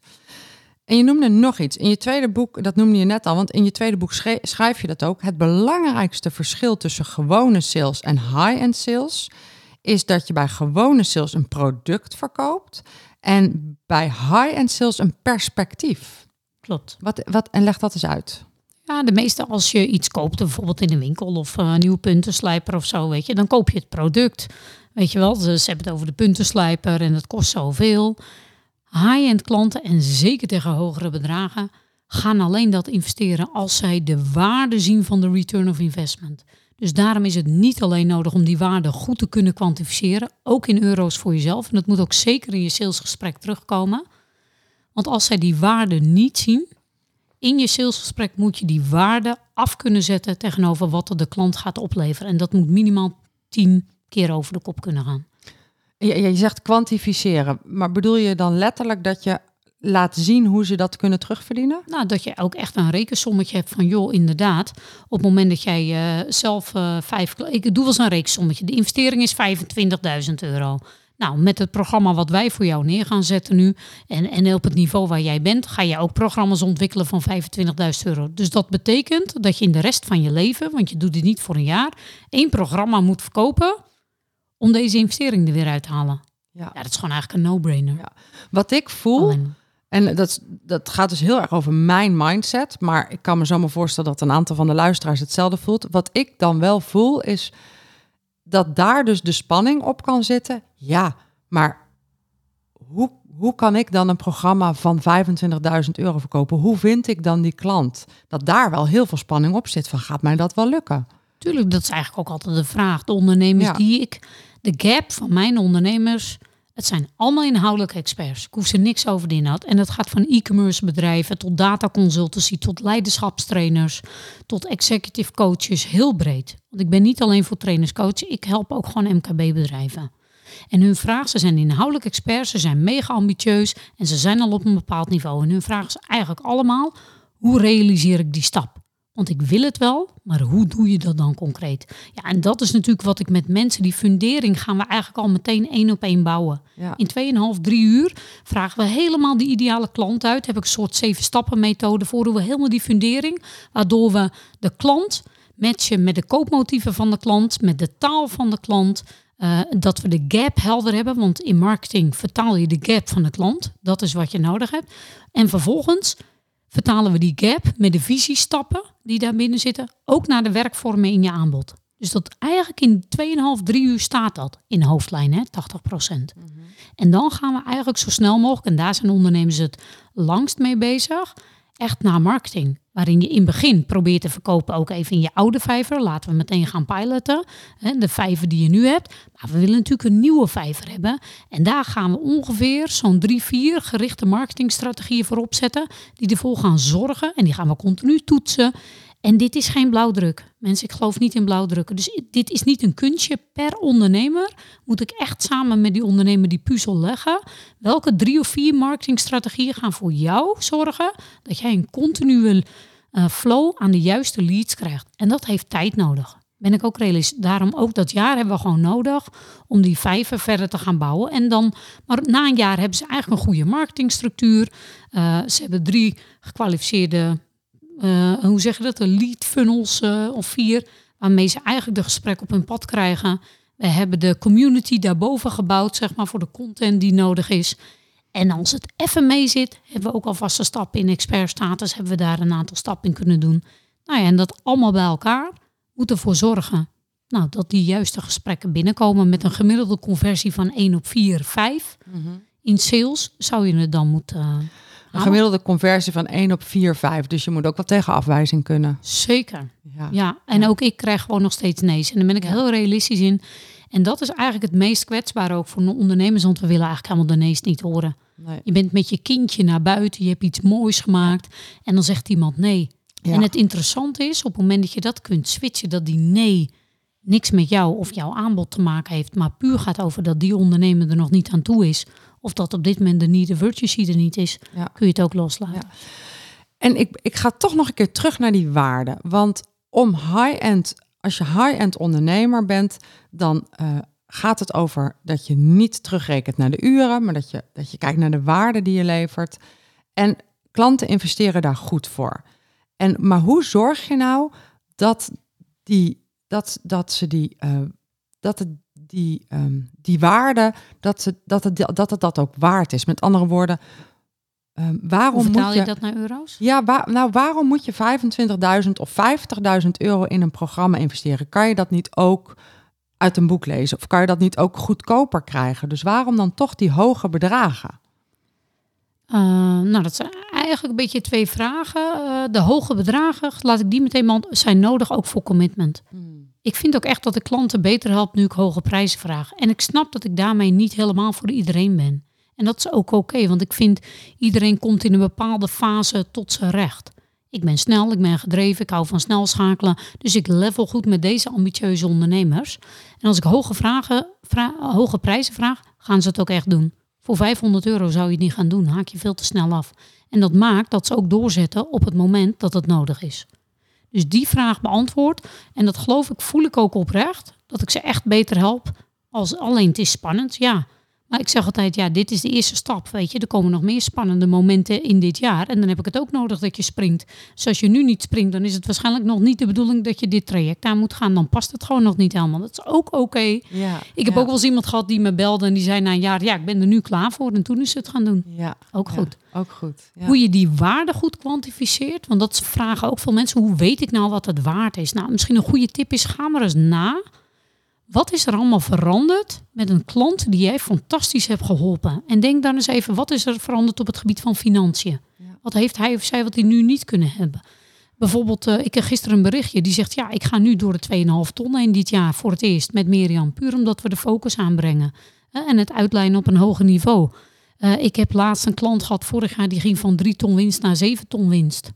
Speaker 1: En je noemde nog iets. In je tweede boek, dat noemde je net al, want in je tweede boek schrijf je dat ook. Het belangrijkste verschil tussen gewone sales en high-end sales is dat je bij gewone sales een product verkoopt en bij high-end sales een perspectief.
Speaker 2: Klopt.
Speaker 1: Wat, wat, en leg dat eens uit.
Speaker 2: Ja, de meeste als je iets koopt, bijvoorbeeld in een winkel of eh, een nieuwe puntenslijper of zo, weet je, dan koop je het product. Weet je wel, ze ze hebben het over de puntenslijper en dat kost zoveel. High-end klanten en zeker tegen hogere bedragen gaan alleen dat investeren als zij de waarde zien van de return of investment. Dus daarom is het niet alleen nodig om die waarde goed te kunnen kwantificeren, ook in euro's voor jezelf. En dat moet ook zeker in je salesgesprek terugkomen. Want als zij die waarde niet zien, in je salesgesprek moet je die waarde af kunnen zetten tegenover wat er de klant gaat opleveren. En dat moet minimaal tien keer over de kop kunnen gaan.
Speaker 1: Je, je zegt kwantificeren, maar bedoel je dan letterlijk dat je laat zien hoe ze dat kunnen terugverdienen?
Speaker 2: Nou, dat je ook echt een rekensommetje hebt van, joh, inderdaad, op het moment dat jij eh, zelf eh, vijf, ik doe wel eens een rekensommetje, de investering is 25.000 euro. Nou, met het programma wat wij voor jou neer gaan zetten nu en, en op het niveau waar jij bent, ga je ook programma's ontwikkelen van 25.000 euro. Dus dat betekent dat je in de rest van je leven, want je doet dit niet voor een jaar, één programma moet verkopen om deze investering er weer uit te halen.
Speaker 1: Ja.
Speaker 2: Ja, dat is gewoon eigenlijk een no-brainer.
Speaker 1: Ja. Wat ik voel,
Speaker 2: Alleen-
Speaker 1: en dat, dat gaat dus heel erg over mijn mindset, maar ik kan me zomaar voorstellen dat een aantal van de luisteraars hetzelfde voelt. Wat ik dan wel voel is dat daar dus de spanning op kan zitten. Ja, maar hoe, hoe kan ik dan een programma van 25.000 euro verkopen? Hoe vind ik dan die klant? Dat daar wel heel veel spanning op zit van gaat mij dat wel lukken?
Speaker 2: Tuurlijk, dat is eigenlijk ook altijd de vraag. De ondernemers
Speaker 1: Ja.
Speaker 2: die ik, de gap van mijn ondernemers, het zijn allemaal inhoudelijke experts. Ik hoef ze niks over de inhoud. En dat gaat van e-commerce bedrijven tot data consultancy, tot leiderschapstrainers, tot executive coaches, heel breed. Want ik ben niet alleen voor trainers coach, ik help ook gewoon MKB-bedrijven. En hun vraag, ze zijn inhoudelijk experts, ze zijn mega ambitieus en ze zijn al op een bepaald niveau. En hun vraag is eigenlijk allemaal, hoe realiseer ik die stap? Want ik wil het wel, maar hoe doe je dat dan concreet? Ja, en dat is natuurlijk wat ik met mensen, die fundering gaan we eigenlijk al meteen één op één bouwen.
Speaker 1: Ja.
Speaker 2: In 2,5, 3 uur vragen we helemaal die ideale klant uit. Heb ik een soort zeven stappen methode voor hoe we helemaal die fundering, waardoor we de klant matchen met de koopmotieven van de klant, met de taal van de klant. eh, dat we de gap helder hebben, want in marketing vertaal je de gap van de klant. Dat is wat je nodig hebt. En vervolgens vertalen we die gap met de visiestappen die daar binnen zitten, ook naar de werkvormen in je aanbod. Dus dat eigenlijk in 2,5, 3 uur staat dat in hoofdlijn, hè, 80%. En dan gaan we eigenlijk zo snel mogelijk, en daar zijn ondernemers het langst mee bezig, echt naar marketing. Waarin je in het begin probeert te verkopen ook even in je oude vijver. Laten we meteen gaan piloten. De vijver die je nu hebt. Maar we willen natuurlijk een nieuwe vijver hebben. En daar gaan we ongeveer zo'n drie, vier gerichte marketingstrategieën voor opzetten. Die ervoor gaan zorgen. En die gaan we continu toetsen. En dit is geen blauwdruk. Mensen, ik geloof niet in blauwdrukken. Dus dit is niet een kunstje. Per ondernemer moet ik echt samen met die ondernemer die puzzel leggen. Welke drie of vier marketingstrategieën gaan voor jou zorgen dat jij een continue eh, flow aan de juiste leads krijgt. En dat heeft tijd nodig. Ben ik ook realistisch. Daarom ook dat jaar hebben we gewoon nodig om die vijver verder te gaan bouwen. En dan, maar na een jaar hebben ze eigenlijk een goede marketingstructuur. Eh, ze hebben drie gekwalificeerde hoe zeg je dat, de lead funnels eh, of vier, waarmee ze eigenlijk de gesprek op hun pad krijgen. We hebben de community daarboven gebouwd, zeg maar, voor de content die nodig is. En als het even mee zit, hebben we ook alvast een stap in expertstatus, hebben we daar een aantal stappen in kunnen doen. Nou ja, en dat allemaal bij elkaar moet ervoor zorgen nou, dat die juiste gesprekken binnenkomen met een gemiddelde conversie van 1 op 4, 5. In sales zou je het dan moeten.
Speaker 1: Een
Speaker 2: halen.
Speaker 1: gemiddelde conversie van 1 op 4, 5. Dus je moet ook wel tegen afwijzing kunnen.
Speaker 2: Zeker.
Speaker 1: Ja.
Speaker 2: Ja, en ook ik krijg gewoon nog steeds nee's. En daar ben ik heel realistisch in. En dat is eigenlijk het meest kwetsbare ook voor ondernemers, want we willen eigenlijk helemaal de nee's niet horen.
Speaker 1: Nee.
Speaker 2: Je bent met je kindje naar buiten, je hebt iets moois gemaakt en dan zegt iemand nee.
Speaker 1: Ja.
Speaker 2: En het interessante is, op het moment dat je dat kunt switchen, dat die nee niks met jou of jouw aanbod te maken heeft, maar puur gaat over dat die ondernemer er nog niet aan toe is, of dat op dit moment de niet de virtue sheet er niet is,
Speaker 1: Ja.
Speaker 2: kun je het ook loslaten.
Speaker 1: En ik, ik ga toch nog een keer terug naar die waarden. Want om high-end, als je high-end ondernemer bent, dan eh, gaat het over dat je niet terugrekent naar de uren, maar dat je, dat je kijkt naar de waarde die je levert. En klanten investeren daar goed voor. En, maar hoe zorg je nou dat, die, dat, dat ze die, eh, dat het, die, ehm, die waarde, dat, ze, dat, het, dat het dat ook waard is? Met andere woorden, ehm, waarom
Speaker 2: Hoe
Speaker 1: moet
Speaker 2: je
Speaker 1: je...
Speaker 2: dat naar euro's?
Speaker 1: Ja, waar, nou waarom moet je 25.000 of 50.000 euro in een programma investeren? Kan je dat niet ook uit een boek lezen? Of kan je dat niet ook goedkoper krijgen? Dus waarom dan toch die hoge bedragen?
Speaker 2: Uh, nou, dat zijn eigenlijk een beetje twee vragen. Uh, de hoge bedragen, laat ik die meteen man zijn nodig ook voor commitment. Ik vind ook echt dat de klanten beter helpt nu ik hoge prijzen vraag. En ik snap dat ik daarmee niet helemaal voor iedereen ben. En dat is ook oké, want ik vind iedereen komt in een bepaalde fase tot zijn recht. Ik ben snel, ik ben gedreven, ik hou van snel schakelen. Dus ik level goed met deze ambitieuze ondernemers. En als ik hoge, vragen, vra hoge prijzen vraag, gaan ze het ook echt doen. Voor 500 euro zou je het niet gaan doen, haak je veel te snel af. En dat maakt dat ze ook doorzetten op het moment dat het nodig is. Dus die vraag beantwoord. En dat geloof ik, voel ik ook oprecht. Dat ik ze echt beter help. Als alleen het is spannend, ja. Maar ik zeg altijd, ja, dit is de eerste stap, weet je. Er komen nog meer spannende momenten in dit jaar. En dan heb ik het ook nodig dat je springt. Dus als je nu niet springt, dan is het waarschijnlijk nog niet de bedoeling dat je dit traject aan moet gaan. Dan past het gewoon nog niet helemaal. Dat is ook oké.
Speaker 1: Ja,
Speaker 2: Ik heb ook wel eens iemand gehad die me belde en die zei na een jaar, ja, ik ben er nu klaar voor. En toen is het gaan doen.
Speaker 1: Ja,
Speaker 2: Ook
Speaker 1: ja,
Speaker 2: goed.
Speaker 1: ook goed. Ja.
Speaker 2: Hoe je die waarde goed kwantificeert. Want dat vragen ook veel mensen. Hoe weet ik nou wat het waard is? Nou, misschien een goede tip is, ga maar eens na. Wat is er allemaal veranderd met een klant die jij fantastisch hebt geholpen? En denk dan eens even, wat is er veranderd op het gebied van financiën? Wat heeft hij of zij wat hij nu niet kunnen hebben? Bijvoorbeeld, uh, ik heb gisteren een berichtje die zegt, ja, ik ga nu door de 2,5 ton heen dit jaar voor het eerst met Mirjam. Puur omdat we de focus aanbrengen en het uitlijnen op een hoger niveau. Uh, ik heb laatst een klant gehad vorig jaar die ging van 3 ton winst naar 7 ton winst.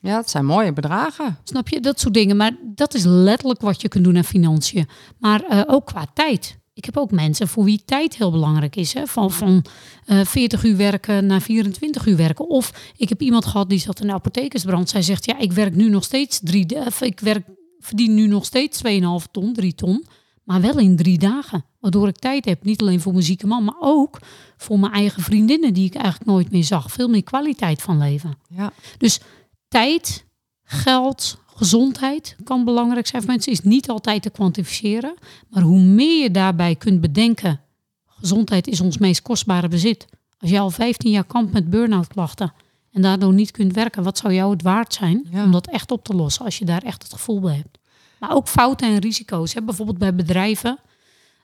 Speaker 1: Ja, het zijn mooie bedragen.
Speaker 2: Snap je? Dat soort dingen. Maar dat is letterlijk wat je kunt doen aan financiën. Maar uh, ook qua tijd. Ik heb ook mensen voor wie tijd heel belangrijk is. Hè? Van, van uh, 40 uur werken naar 24 uur werken. Of ik heb iemand gehad die zat in de apothekersbrand. Zij zegt, ja, ik werk nu nog steeds drie... Uh, ik werk, verdien nu nog steeds 2,5 ton, 3 ton. Maar wel in drie dagen. Waardoor ik tijd heb. Niet alleen voor mijn zieke man, maar ook voor mijn eigen vriendinnen. Die ik eigenlijk nooit meer zag. Veel meer kwaliteit van leven.
Speaker 1: Ja.
Speaker 2: Dus tijd, geld, gezondheid kan belangrijk zijn voor mensen. Is niet altijd te kwantificeren. Maar hoe meer je daarbij kunt bedenken. Gezondheid is ons meest kostbare bezit. Als je al 15 jaar kampt met burn-out klachten. En daardoor niet kunt werken. Wat zou jou het waard zijn
Speaker 1: Ja.
Speaker 2: om dat echt op te lossen. Als je daar echt het gevoel bij hebt. Maar ook fouten en risico's. Hè? Bijvoorbeeld bij bedrijven.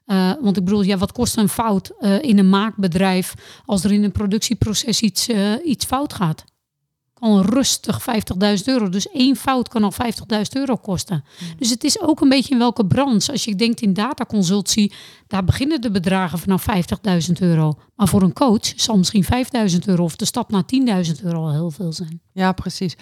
Speaker 2: Uh, want ik bedoel, ja, wat kost een fout uh, in een maakbedrijf als er in een productieproces iets, uh, iets fout gaat? Kan rustig 50.000 euro. Dus één fout kan al 50.000 euro kosten. Mm. Dus het is ook een beetje in welke branche. Als je denkt in dataconsultie, daar beginnen de bedragen vanaf 50.000 euro. Maar voor een coach zal misschien 5.000 euro of de stap naar 10.000 euro al heel veel zijn.
Speaker 1: Ja, precies.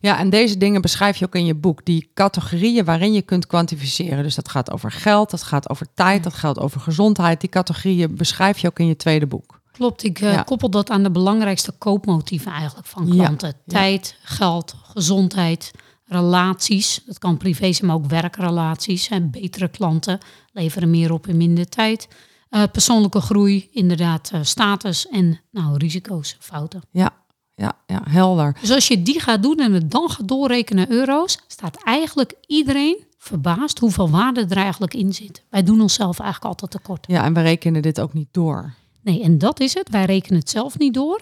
Speaker 1: Ja, en deze dingen beschrijf je ook in je boek. Die categorieën waarin je kunt kwantificeren. Dus dat gaat over geld, dat gaat over tijd, dat gaat over gezondheid. Die categorieën beschrijf je ook in je tweede boek.
Speaker 2: Klopt, ik uh,
Speaker 1: Ja.
Speaker 2: koppel dat aan de belangrijkste koopmotieven eigenlijk van klanten.
Speaker 1: ja.
Speaker 2: Tijd, geld, gezondheid, relaties. Dat kan privé zijn, maar ook werkrelaties. En betere klanten leveren meer op in minder tijd. Uh, persoonlijke groei, inderdaad, uh, status en nou, risico's, fouten.
Speaker 1: Ja, ja, ja, helder.
Speaker 2: Dus als je die gaat doen en het dan gaat doorrekenen naar euro's, staat eigenlijk iedereen verbaasd hoeveel waarde er eigenlijk in zit. Wij doen onszelf eigenlijk altijd tekort.
Speaker 1: Ja, en we rekenen dit ook niet door.
Speaker 2: Nee, en dat is het. Wij rekenen het zelf niet door,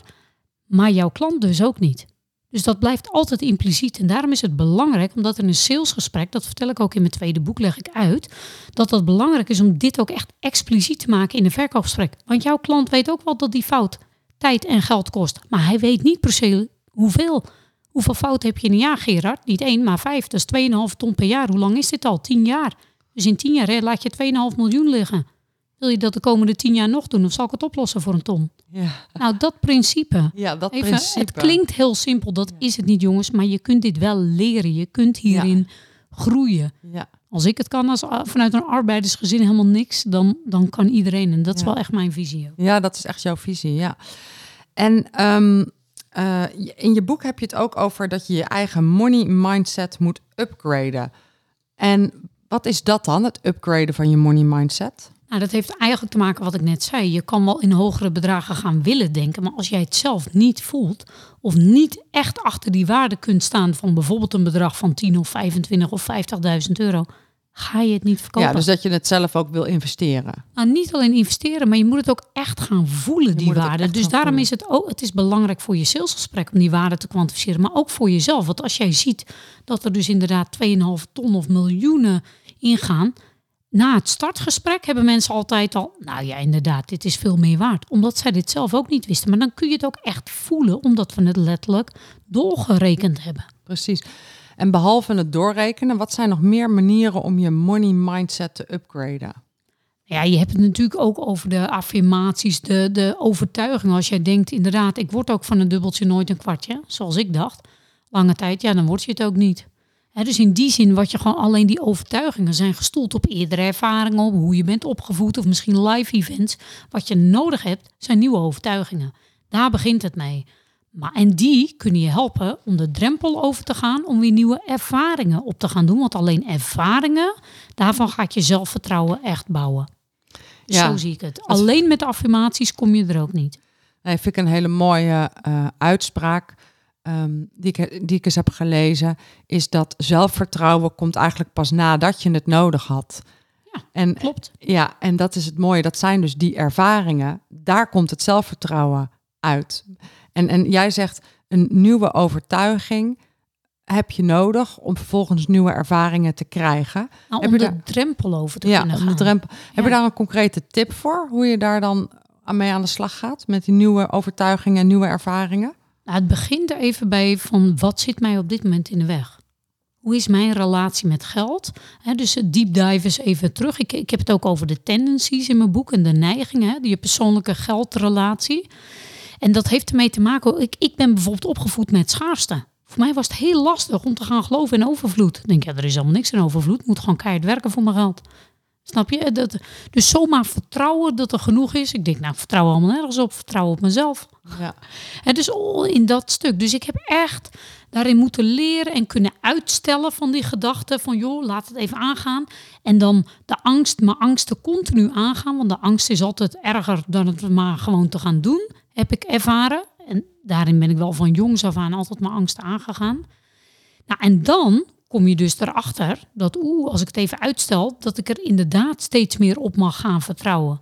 Speaker 2: maar jouw klant dus ook niet. Dus dat blijft altijd impliciet. En daarom is het belangrijk, omdat in een salesgesprek, dat vertel ik ook in mijn tweede boek, leg ik uit, dat het belangrijk is om dit ook echt expliciet te maken in een verkoopgesprek. Want jouw klant weet ook wel dat die fout tijd en geld kost. Maar hij weet niet per se hoeveel. Hoeveel fout heb je in een jaar, Gerard? Niet één, maar vijf. Dat is 2,5 ton per jaar. Hoe lang is dit al? 10 jaar. Dus in 10 jaar laat je 2,5 miljoen liggen. Wil je dat de komende 10 jaar nog doen? Of zal ik het oplossen voor een ton?
Speaker 1: Ja,
Speaker 2: Nou, dat principe.
Speaker 1: ja dat
Speaker 2: Even,
Speaker 1: principe.
Speaker 2: het klinkt heel simpel, dat is het niet jongens, maar je kunt dit wel leren. Je kunt hierin groeien.
Speaker 1: Ja,
Speaker 2: Als ik het kan als vanuit een arbeidersgezin helemaal niks, dan, dan kan iedereen. En dat is
Speaker 1: Ja.
Speaker 2: wel echt mijn visie. ook.
Speaker 1: ja, dat is echt jouw visie, ja. En ehm, eh, in je boek heb je het ook over dat je je eigen money mindset moet upgraden. En wat is dat dan, het upgraden van je money mindset?
Speaker 2: Nou, dat heeft eigenlijk te maken wat ik net zei. Je kan wel in hogere bedragen gaan willen denken, maar als jij het zelf niet voelt of niet echt achter die waarde kunt staan van bijvoorbeeld een bedrag van 10 of 25 of 50.000 euro, ga je het niet verkopen.
Speaker 1: Ja, dus dat je het zelf ook wil investeren.
Speaker 2: Nou, niet alleen investeren, maar je moet het ook echt gaan voelen, die waarde. Dus daarom
Speaker 1: voelen.
Speaker 2: is het ook, het is belangrijk voor je salesgesprek om die waarde te kwantificeren, maar ook voor jezelf. Want als jij ziet dat er dus inderdaad 2,5 ton of miljoenen ingaan, na het startgesprek hebben mensen altijd al, nou ja, inderdaad, dit is veel meer waard. Omdat zij dit zelf ook niet wisten. Maar dan kun je het ook echt voelen, omdat we het letterlijk doorgerekend hebben.
Speaker 1: Precies. En behalve het doorrekenen, wat zijn nog meer manieren om je money mindset te upgraden?
Speaker 2: Ja, je hebt het natuurlijk ook over de affirmaties, de, de overtuiging. Als jij denkt, inderdaad, ik word ook van een dubbeltje nooit een kwartje, zoals ik dacht, lange tijd, ja, dan word je het ook niet. Dus in die zin, wat je gewoon alleen die overtuigingen zijn gestoeld op eerdere ervaringen, op hoe je bent opgevoed of misschien live events. Wat je nodig hebt, zijn nieuwe overtuigingen. Daar begint het mee. Maar, en die kunnen je helpen om de drempel over te gaan, om weer nieuwe ervaringen op te gaan doen. Want alleen ervaringen, daarvan gaat je zelfvertrouwen echt bouwen.
Speaker 1: Ja.
Speaker 2: Zo zie ik het. Alleen met affirmaties kom je er ook niet.
Speaker 1: Nee, vind ik een hele mooie eh, uitspraak ehm, die, ik, die ik eens heb gelezen. Is dat zelfvertrouwen komt eigenlijk pas nadat je het nodig had.
Speaker 2: Ja,
Speaker 1: en,
Speaker 2: Klopt.
Speaker 1: Ja, en dat is het mooie. Dat zijn dus die ervaringen. Daar komt het zelfvertrouwen uit. En, en jij zegt een nieuwe overtuiging heb je nodig om vervolgens nieuwe ervaringen te krijgen.
Speaker 2: Nou,
Speaker 1: Heb
Speaker 2: om
Speaker 1: je
Speaker 2: de
Speaker 1: daar-
Speaker 2: drempel over te
Speaker 1: Ja,
Speaker 2: kunnen
Speaker 1: om
Speaker 2: gaan.
Speaker 1: de drempel. Heb je daar een concrete tip voor? Hoe je daar dan mee aan de slag gaat met die nieuwe overtuigingen en nieuwe ervaringen?
Speaker 2: Nou, het begint er even bij van wat zit mij op dit moment in de weg? Hoe is mijn relatie met geld? Dus het deep dive is even terug. Ik, heb het ook over de tendencies in mijn boek en de neigingen, je persoonlijke geldrelatie. En dat heeft ermee te maken. Ik, ik ben bijvoorbeeld opgevoed met schaarste. Voor mij was het heel lastig om te gaan geloven in overvloed. Ik denk, ja, er is allemaal niks in overvloed. Ik moet gewoon keihard werken voor mijn geld. Snap je? Dat, dus zomaar vertrouwen dat er genoeg is. Ik denk, nou, ik vertrouw allemaal nergens op. Vertrouw op mezelf.
Speaker 1: Ja.
Speaker 2: Het is all in dat stuk. Dus ik heb echt daarin moeten leren en kunnen uitstellen van die gedachten van joh, laat het even aangaan. En dan de angst, mijn angsten continu aangaan, want de angst is altijd erger dan het maar gewoon te gaan doen, heb ik ervaren. En daarin ben ik wel van jongs af aan altijd mijn angsten aangegaan. Nou, en dan kom je dus erachter dat, oeh, als ik het even uitstel, dat ik er inderdaad steeds meer op mag gaan vertrouwen.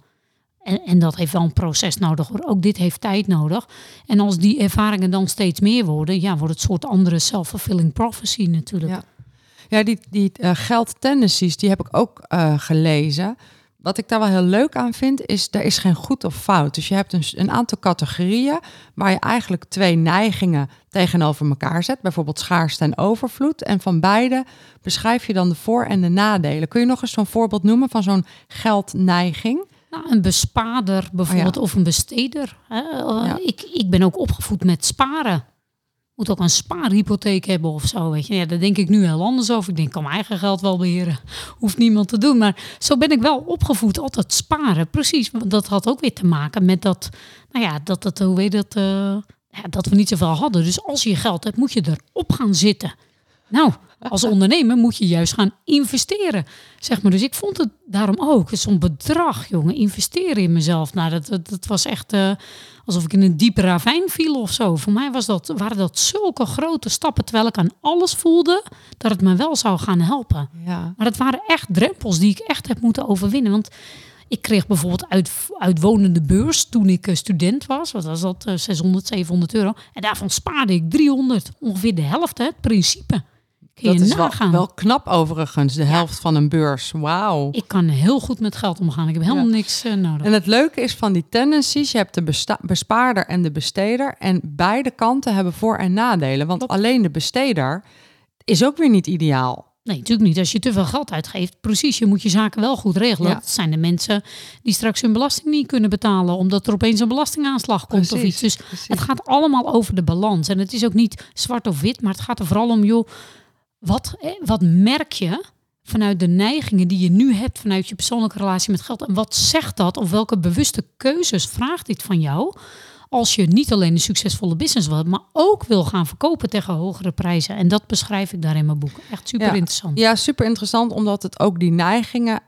Speaker 2: En, en dat heeft wel een proces nodig hoor. Ook dit heeft tijd nodig. En als die ervaringen dan steeds meer worden, ja, wordt het een soort andere self-fulfilling prophecy natuurlijk.
Speaker 1: Ja. Die, die eh, geldtendencies, die heb ik ook eh, gelezen. Wat ik daar wel heel leuk aan vind, is er is geen goed of fout. Dus je hebt een, een aantal categorieën waar je eigenlijk twee neigingen tegenover elkaar zet. Bijvoorbeeld schaarste en overvloed. En van beide beschrijf je dan de voor- en de nadelen. Kun je nog eens zo'n voorbeeld noemen van zo'n geldneiging?
Speaker 2: Nou, een bespaarder bijvoorbeeld of een besteder. Hè.
Speaker 1: Ja.
Speaker 2: ik, ik ben ook opgevoed met sparen. Moet ook een spaarhypotheek hebben of zo. Weet je. Ja, daar denk ik nu heel anders over. Ik denk, ik kan mijn eigen geld wel beheren. Hoeft niemand te doen. Maar zo ben ik wel opgevoed, altijd sparen. Precies, want dat had ook weer te maken met dat, nou ja, dat, het, hoe weet dat, eh, ja, dat we niet zoveel hadden. Dus als je geld hebt, moet je erop gaan zitten. Nou, als ondernemer moet je juist gaan investeren. Zeg maar. Dus ik vond het daarom ook zo'n bedrag, jongen, investeren in mezelf. Nou, dat, dat, dat was echt eh, alsof ik in een diepe ravijn viel of zo. Voor mij was dat, waren dat zulke grote stappen, terwijl ik aan alles voelde dat het me wel zou gaan helpen.
Speaker 1: Ja.
Speaker 2: Maar dat waren echt drempels die ik echt heb moeten overwinnen. Want Ik kreeg bijvoorbeeld uit, uitwonende beurs toen ik eh, student was. Wat was dat? eh, 600, 700 euro. En daarvan spaarde ik 300. Ongeveer de helft, hè? Het principe. Kun je
Speaker 1: Dat is wel, wel knap overigens, de helft van een beurs. Wauw.
Speaker 2: Ik kan heel goed met geld omgaan. Ik heb helemaal
Speaker 1: Ja.
Speaker 2: niks eh, nodig.
Speaker 1: En het leuke is van die tendencies, je hebt de bespaarder en de besteder. En beide kanten hebben voor- en nadelen. Want alleen de besteder is ook weer niet ideaal.
Speaker 2: Nee, natuurlijk niet. Als je te veel geld uitgeeft, precies, je moet je zaken wel goed regelen.
Speaker 1: Ja.
Speaker 2: Dat zijn de mensen die straks hun belasting niet kunnen betalen, omdat er opeens een belastingaanslag komt of iets. Dus
Speaker 1: precies.
Speaker 2: het gaat allemaal over de balans. En het is ook niet zwart of wit, maar het gaat er vooral om, joh, wat, wat merk je vanuit de neigingen die je nu hebt vanuit je persoonlijke relatie met geld? En wat zegt dat? Of welke bewuste keuzes vraagt dit van jou? Als je niet alleen een succesvolle business wil, hebben, maar ook wil gaan verkopen tegen hogere prijzen. En dat beschrijf ik daar in mijn boek. Echt super
Speaker 1: Ja.
Speaker 2: interessant.
Speaker 1: Ja, super interessant, omdat het ook die neigingen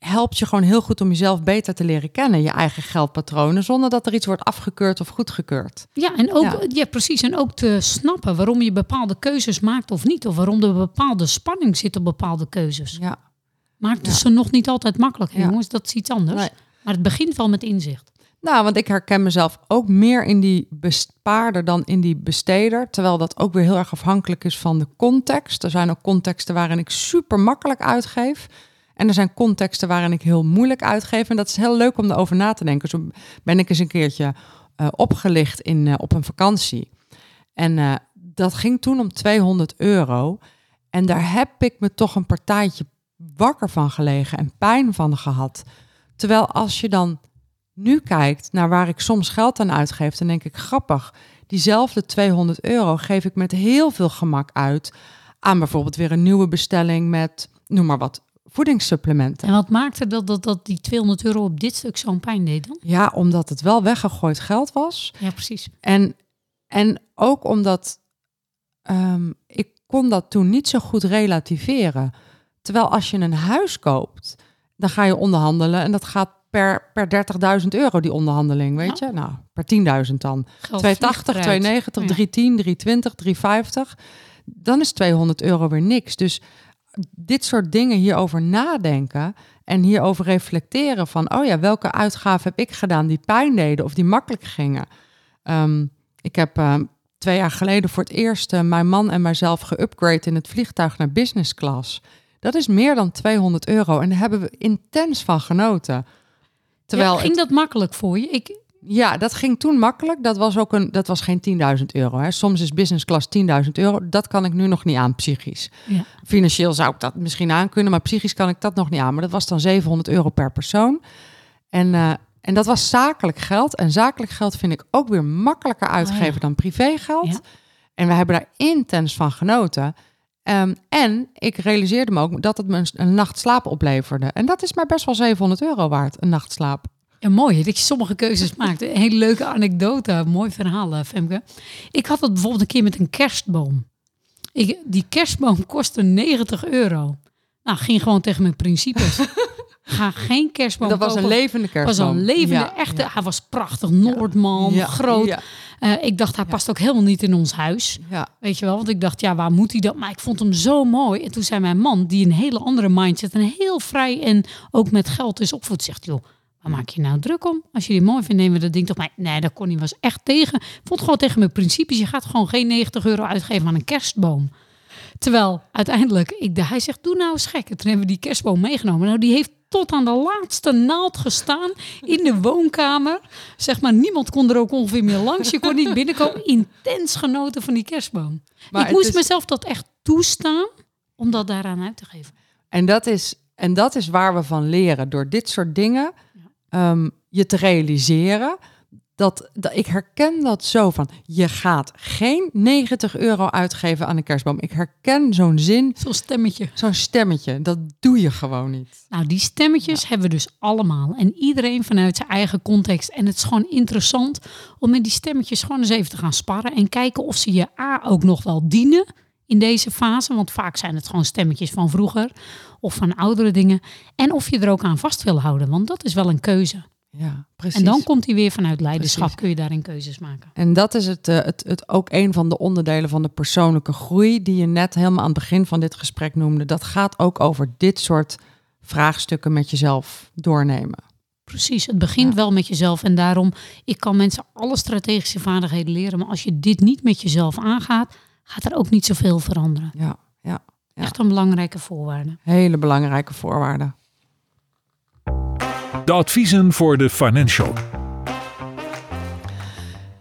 Speaker 1: helpt je gewoon heel goed om jezelf beter te leren kennen. Je eigen geldpatronen, zonder dat er iets wordt afgekeurd of goedgekeurd.
Speaker 2: Ja, en ook,
Speaker 1: Ja.
Speaker 2: ja. precies. En ook te snappen waarom je bepaalde keuzes maakt of niet. Of waarom er bepaalde spanning zit op bepaalde keuzes.
Speaker 1: Ja.
Speaker 2: Maakt
Speaker 1: Ja.
Speaker 2: ze nog niet altijd makkelijk, hè,
Speaker 1: Ja.
Speaker 2: jongens. Dat is iets anders.
Speaker 1: Nee.
Speaker 2: Maar het begint wel met inzicht.
Speaker 1: Nou, want ik herken mezelf ook meer in die bespaarder dan in die besteder. Terwijl dat ook weer heel erg afhankelijk is van de context. Er zijn ook contexten waarin ik super makkelijk uitgeef. En er zijn contexten waarin ik heel moeilijk uitgeef. En dat is heel leuk om erover na te denken. Zo ben ik eens een keertje eh, opgelicht in, eh, op een vakantie. En eh, dat ging toen om 200 euro. En daar heb ik me toch een partijtje wakker van gelegen en pijn van gehad. Terwijl als je dan nu kijkt naar waar ik soms geld aan uitgeef, dan denk ik grappig. Diezelfde 200 euro geef ik met heel veel gemak uit aan bijvoorbeeld weer een nieuwe bestelling met, noem maar wat, voedingssupplementen.
Speaker 2: En wat maakte dat, dat, dat die 200 euro op dit stuk zo'n pijn deed dan?
Speaker 1: Ja, omdat het wel weggegooid geld was.
Speaker 2: Ja, precies.
Speaker 1: En, en ook omdat ehm, ik kon dat toen niet zo goed relativeren. Terwijl als je een huis koopt, dan ga je onderhandelen en dat gaat per, per 30.000 euro die onderhandeling, weet je? Nou, per 10.000 dan.
Speaker 2: Geld
Speaker 1: 280,
Speaker 2: vliegt eruit.
Speaker 1: 290,
Speaker 2: Ja.
Speaker 1: 310, 320, 350. Dan is 200 euro weer niks. Dus dit soort dingen hierover nadenken en hierover reflecteren van, oh ja, welke uitgaven heb ik gedaan die pijn deden of die makkelijk gingen. Ehm, ik heb eh, twee jaar geleden voor het eerst eh, mijn man en mijzelf geüpgrade in het vliegtuig naar business class. Dat is meer dan 200 euro en daar hebben we intens van genoten. Terwijl
Speaker 2: Ja, ging
Speaker 1: het-
Speaker 2: dat makkelijk voor je? Ik,
Speaker 1: ja, dat ging toen makkelijk. Dat was ook een, dat was geen 10.000 euro. Hè. Soms is business class 10.000 euro. Dat kan ik nu nog niet aan, psychisch.
Speaker 2: ja.
Speaker 1: Financieel zou ik dat misschien aan kunnen, maar psychisch kan ik dat nog niet aan. Maar dat was dan 700 euro per persoon. En, eh, en dat was zakelijk geld. En zakelijk geld vind ik ook weer makkelijker uitgeven
Speaker 2: Oh ja.
Speaker 1: dan privégeld.
Speaker 2: Ja.
Speaker 1: En we hebben daar intens van genoten. Ehm, en ik realiseerde me ook dat het me een, een nacht slaap opleverde. En dat is maar best wel 700 euro waard, een nacht slaap.
Speaker 2: Ja, mooi dat je sommige keuzes maakt. Een hele leuke anekdote, mooi verhaal, eh, Femke. Ik had het bijvoorbeeld een keer met een kerstboom. Ik, die kerstboom kostte 90 euro. Nou, ging gewoon tegen mijn principes. Ga geen kerstboom
Speaker 1: dat was een levende
Speaker 2: Het was
Speaker 1: kerstboom.
Speaker 2: een levende,
Speaker 1: Ja,
Speaker 2: echte.
Speaker 1: ja.
Speaker 2: Hij was prachtig, Noordman,
Speaker 1: Ja,
Speaker 2: groot. Eh, ik dacht, hij past ook helemaal niet in ons huis. Weet je wel, want ik dacht, ja, waar moet hij dat? Maar ik vond hem zo mooi. En toen zei mijn man, die een hele andere mindset en heel vrij en ook met geld is opvoed, zegt, joh, waar maak je nou druk om? Als je die mooi vindt, nemen we dat ding toch mee. Nee, dat kon hij was echt tegen. Ik vond gewoon tegen mijn principes, je gaat gewoon geen 90 euro uitgeven aan een kerstboom. Terwijl uiteindelijk, ik, hij zegt, doe nou eens gek. En toen hebben we die kerstboom meegenomen. Nou, die heeft tot aan de laatste naald gestaan in de woonkamer. Zeg maar, niemand kon er ook ongeveer meer langs. Je kon niet binnenkomen. Intens genoten van die kerstboom.
Speaker 1: Maar
Speaker 2: ik moest
Speaker 1: is-
Speaker 2: mezelf dat echt toestaan om dat daaraan uit te geven.
Speaker 1: En dat, is, en dat is waar we van leren. Door dit soort dingen ehm, je te realiseren. Dat, dat, ik herken dat zo van, je gaat geen 90 euro uitgeven aan een kerstboom. Ik herken zo'n zin,
Speaker 2: Zo'n stemmetje.
Speaker 1: zo'n stemmetje. Dat doe je gewoon niet.
Speaker 2: Nou, die stemmetjes hebben we dus allemaal. En iedereen vanuit zijn eigen context. En het is gewoon interessant om met die stemmetjes gewoon eens even te gaan sparren. En kijken of ze je A ook nog wel dienen in deze fase. Want vaak zijn het gewoon stemmetjes van vroeger of van oudere dingen. En of je er ook aan vast wil houden. Want dat is wel een keuze.
Speaker 1: Ja, precies.
Speaker 2: En dan komt hij weer vanuit leiderschap.
Speaker 1: Precies.
Speaker 2: Kun je daarin keuzes maken.
Speaker 1: En dat is het, eh, het, het ook een van de onderdelen van de persoonlijke groei die je net helemaal aan het begin van dit gesprek noemde. Dat gaat ook over dit soort vraagstukken met jezelf doornemen.
Speaker 2: Precies, het begint
Speaker 1: Ja.
Speaker 2: wel met jezelf. En daarom, ik kan mensen alle strategische vaardigheden leren. Maar als je dit niet met jezelf aangaat, gaat er ook niet zoveel veranderen.
Speaker 1: Ja, ja. Ja.
Speaker 2: Echt een belangrijke voorwaarde.
Speaker 1: Hele belangrijke voorwaarden.
Speaker 3: De adviezen voor de financial.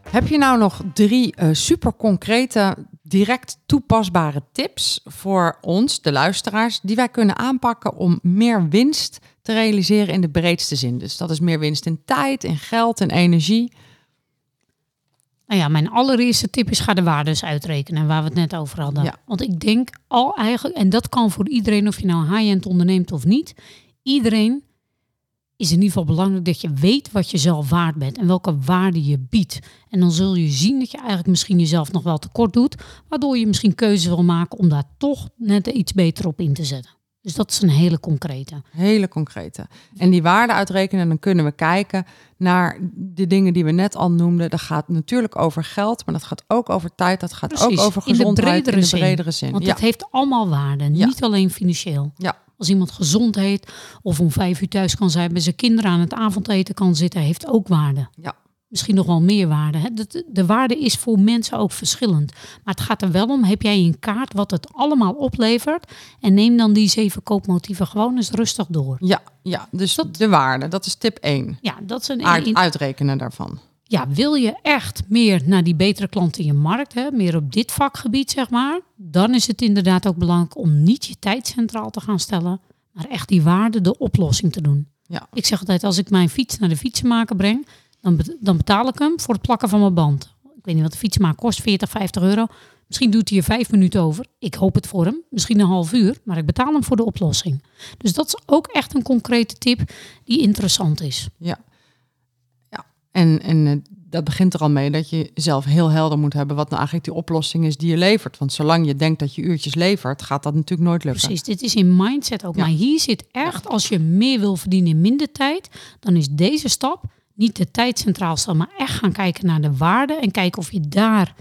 Speaker 1: Heb je nou nog drie eh, super concrete, direct toepasbare tips voor ons, de luisteraars, die wij kunnen aanpakken om meer winst te realiseren in de breedste zin? Dus dat is meer winst in tijd, in geld, in energie.
Speaker 2: Nou ja, mijn allereerste tip is ga de waardes uitrekenen, waar we het net over hadden.
Speaker 1: Ja.
Speaker 2: Want ik denk al eigenlijk, en dat kan voor iedereen, of je nou high-end onderneemt of niet, iedereen is in ieder geval belangrijk dat je weet wat je zelf waard bent en welke waarde je biedt. En dan zul je zien dat je eigenlijk misschien jezelf nog wel tekort doet, waardoor je misschien keuzes wil maken om daar toch net iets beter op in te zetten. Dus dat is een hele concrete.
Speaker 1: Hele concrete. En die waarde uitrekenen, dan kunnen we kijken naar de dingen die we net al noemden. Dat gaat natuurlijk over geld, maar dat gaat ook over tijd. Dat gaat
Speaker 2: Precies,
Speaker 1: ook over
Speaker 2: in de
Speaker 1: gezondheid in de
Speaker 2: bredere zin. Want
Speaker 1: ja.
Speaker 2: het heeft allemaal waarde,
Speaker 1: Ja.
Speaker 2: niet alleen financieel.
Speaker 1: Ja.
Speaker 2: Als iemand gezond heet of om vijf uur thuis kan zijn, bij zijn kinderen aan het avondeten kan zitten, heeft ook waarde.
Speaker 1: Ja.
Speaker 2: Misschien nog wel meer waarde. hè. De, de waarde is voor mensen ook verschillend. Maar het gaat er wel om, heb jij in kaart wat het allemaal oplevert? En neem dan die zeven koopmotieven gewoon eens rustig door.
Speaker 1: Ja, ja, dus de waarde, dat is tip 1.
Speaker 2: Ja, dat is een,
Speaker 1: Uit, uitrekenen daarvan.
Speaker 2: ja, wil je echt meer naar die betere klanten in je markt, hè, meer op dit vakgebied, zeg maar, dan is het inderdaad ook belangrijk om niet je tijd centraal te gaan stellen, maar echt die waarde de oplossing te doen.
Speaker 1: Ja.
Speaker 2: Ik zeg altijd, als ik mijn fiets naar de fietsenmaker breng, dan, dan betaal ik hem voor het plakken van mijn band. Ik weet niet wat de fietsenmaker kost, 40, 50 euro. Misschien doet hij er vijf minuten over. Ik hoop het voor hem. Misschien een half uur. Maar ik betaal hem voor de oplossing. Dus dat is ook echt een concrete tip die interessant is.
Speaker 1: Ja. ja. En, en eh, dat begint er al mee dat je zelf heel helder moet hebben wat nou eigenlijk die oplossing is die je levert. Want zolang je denkt dat je uurtjes levert, gaat dat natuurlijk nooit lukken.
Speaker 2: Precies, dit is in mindset ook.
Speaker 1: Ja.
Speaker 2: Maar hier zit echt, als je meer wil verdienen in minder tijd, dan is deze stap niet de tijd centraal stellen, maar echt gaan kijken naar de waarde en kijken of je daar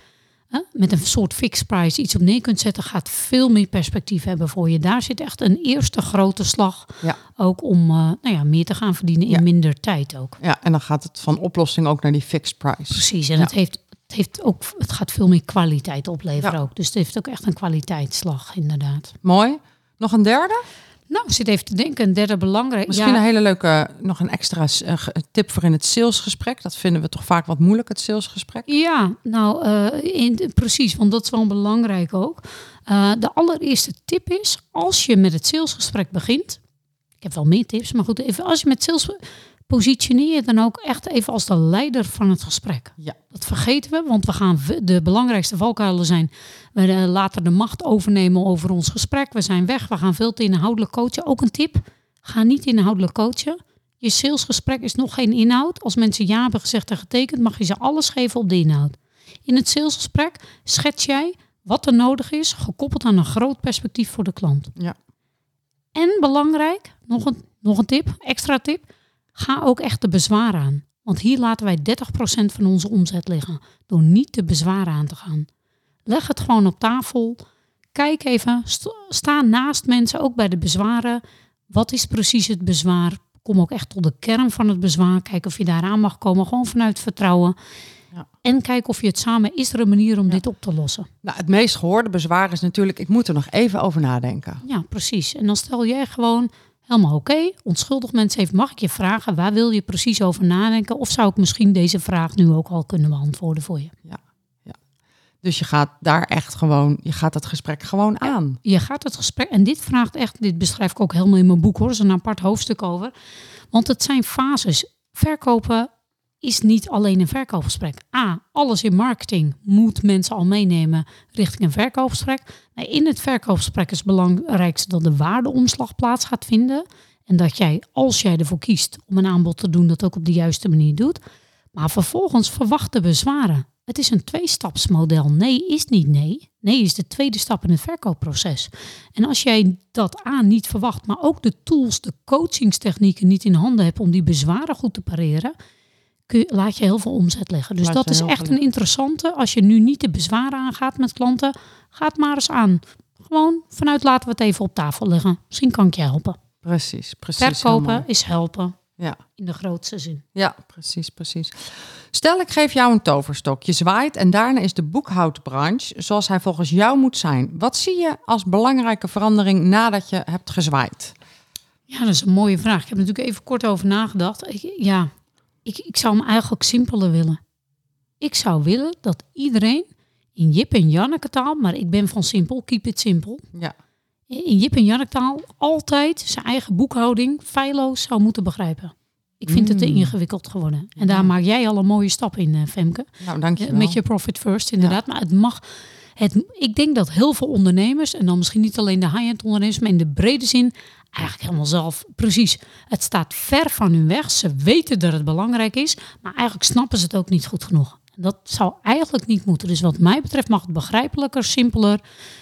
Speaker 2: hè, met een soort fixed price iets op neer kunt zetten, gaat veel meer perspectief hebben voor je. Daar zit echt een eerste grote slag,
Speaker 1: Ja.
Speaker 2: ook om eh, nou ja, meer te gaan verdienen in
Speaker 1: Ja.
Speaker 2: minder tijd ook.
Speaker 1: Ja, en dan gaat het van oplossing ook naar die fixed price.
Speaker 2: Precies, en
Speaker 1: Ja.
Speaker 2: het, heeft, het, heeft ook, het gaat veel meer kwaliteit opleveren
Speaker 1: Ja.
Speaker 2: ook. Dus het heeft ook echt een kwaliteitsslag, inderdaad.
Speaker 1: Mooi. Nog een derde?
Speaker 2: Nou, ik zit even te denken, een derde belangrijk.
Speaker 1: Misschien
Speaker 2: ja,
Speaker 1: een hele leuke, nog een extra eh, tip voor in het salesgesprek. Dat vinden we toch vaak wat moeilijk, het salesgesprek.
Speaker 2: Ja, nou eh, in, precies, want dat is wel belangrijk ook. Eh, de allereerste tip is, als je met het salesgesprek begint, ik heb wel meer tips, maar goed, even, als je met sales positioneer je dan ook echt even als de leider van het gesprek.
Speaker 1: Ja.
Speaker 2: Dat vergeten we, want we gaan de belangrijkste valkuilen zijn. We eh, laten de macht overnemen over ons gesprek. We zijn weg, we gaan veel te inhoudelijk coachen. Ook een tip, ga niet inhoudelijk coachen. Je salesgesprek is nog geen inhoud. Als mensen ja hebben gezegd en getekend, mag je ze alles geven op de inhoud. In het salesgesprek schets jij wat er nodig is, gekoppeld aan een groot perspectief voor de klant.
Speaker 1: Ja.
Speaker 2: En belangrijk, nog een, nog een tip, extra tip, ga ook echt de bezwaren aan. Want hier laten wij 30% van onze omzet liggen, door niet de bezwaren aan te gaan. Leg het gewoon op tafel. Kijk even, st- sta naast mensen, ook bij de bezwaren. Wat is precies het bezwaar? Kom ook echt tot de kern van het bezwaar. Kijk of je daaraan mag komen, gewoon vanuit vertrouwen.
Speaker 1: Ja.
Speaker 2: En kijk of je het samen, is er een manier om dit op te lossen?
Speaker 1: Nou, het meest gehoorde bezwaar is natuurlijk, ik moet er nog even over nadenken.
Speaker 2: Ja, precies. En dan stel jij gewoon helemaal oké, onschuldig mensen heeft, mag ik je vragen, waar wil je precies over nadenken? Of zou ik misschien deze vraag nu ook al kunnen beantwoorden voor je?
Speaker 1: Dus je gaat daar echt gewoon, je gaat het gesprek gewoon aan.
Speaker 2: Je gaat het gesprek, en dit vraagt echt, dit beschrijf ik ook helemaal in mijn boek hoor, er is een apart hoofdstuk over. Want het zijn fases. Verkopen is niet alleen een verkoopgesprek. A, alles in marketing moet mensen al meenemen richting een verkoopgesprek. In het verkoopgesprek is het belangrijkste dat de waardeomslag plaats gaat vinden. En dat jij, als jij ervoor kiest om een aanbod te doen, dat ook op de juiste manier doet. Maar vervolgens verwacht de bezwaren. Het is een tweestapsmodel. Nee is niet nee. Nee is de tweede stap in het verkoopproces. En als jij dat aan niet verwacht, maar ook de tools, de coachingstechnieken niet in handen hebt om die bezwaren goed te pareren, kun laat je heel veel omzet liggen. Dus
Speaker 1: Laat
Speaker 2: dat is echt
Speaker 1: veel
Speaker 2: een interessante. Als je nu niet de bezwaren aangaat met klanten, ga het maar eens aan. Gewoon vanuit laten we het even op tafel leggen. Misschien kan ik je helpen.
Speaker 1: Precies, precies.
Speaker 2: Verkopen is helpen.
Speaker 1: Ja.
Speaker 2: In de grootste zin.
Speaker 1: Ja, precies, precies. Stel, ik geef jou een toverstok. Je zwaait en daarna is de boekhoudbranche zoals hij volgens jou moet zijn. Wat zie je als belangrijke verandering nadat je hebt gezwaaid?
Speaker 2: Ja, dat is een mooie vraag. Ik heb er natuurlijk even kort over nagedacht. Ik, ja, ik, ik zou hem eigenlijk simpeler willen. Ik zou willen dat iedereen in Jip en Janneke taal, maar ik ben van simpel, keep it simpel.
Speaker 1: Ja,
Speaker 2: In Jip en Janneke taal altijd zijn eigen boekhouding feilloos zou moeten begrijpen. Ik vind het te
Speaker 1: Mm.
Speaker 2: ingewikkeld geworden. En daar maak jij al een mooie stap in, eh, Femke.
Speaker 1: nou dank je.
Speaker 2: Met je profit first, inderdaad. Maar het mag. Het, ik denk dat heel veel ondernemers, en dan misschien niet alleen de high-end ondernemers, maar in de brede zin, eigenlijk helemaal zelf. Precies. Het staat ver van hun weg. Ze weten dat het belangrijk is, maar eigenlijk snappen ze het ook niet goed genoeg. En dat zou eigenlijk niet moeten. Dus wat mij betreft mag het begrijpelijker, simpeler,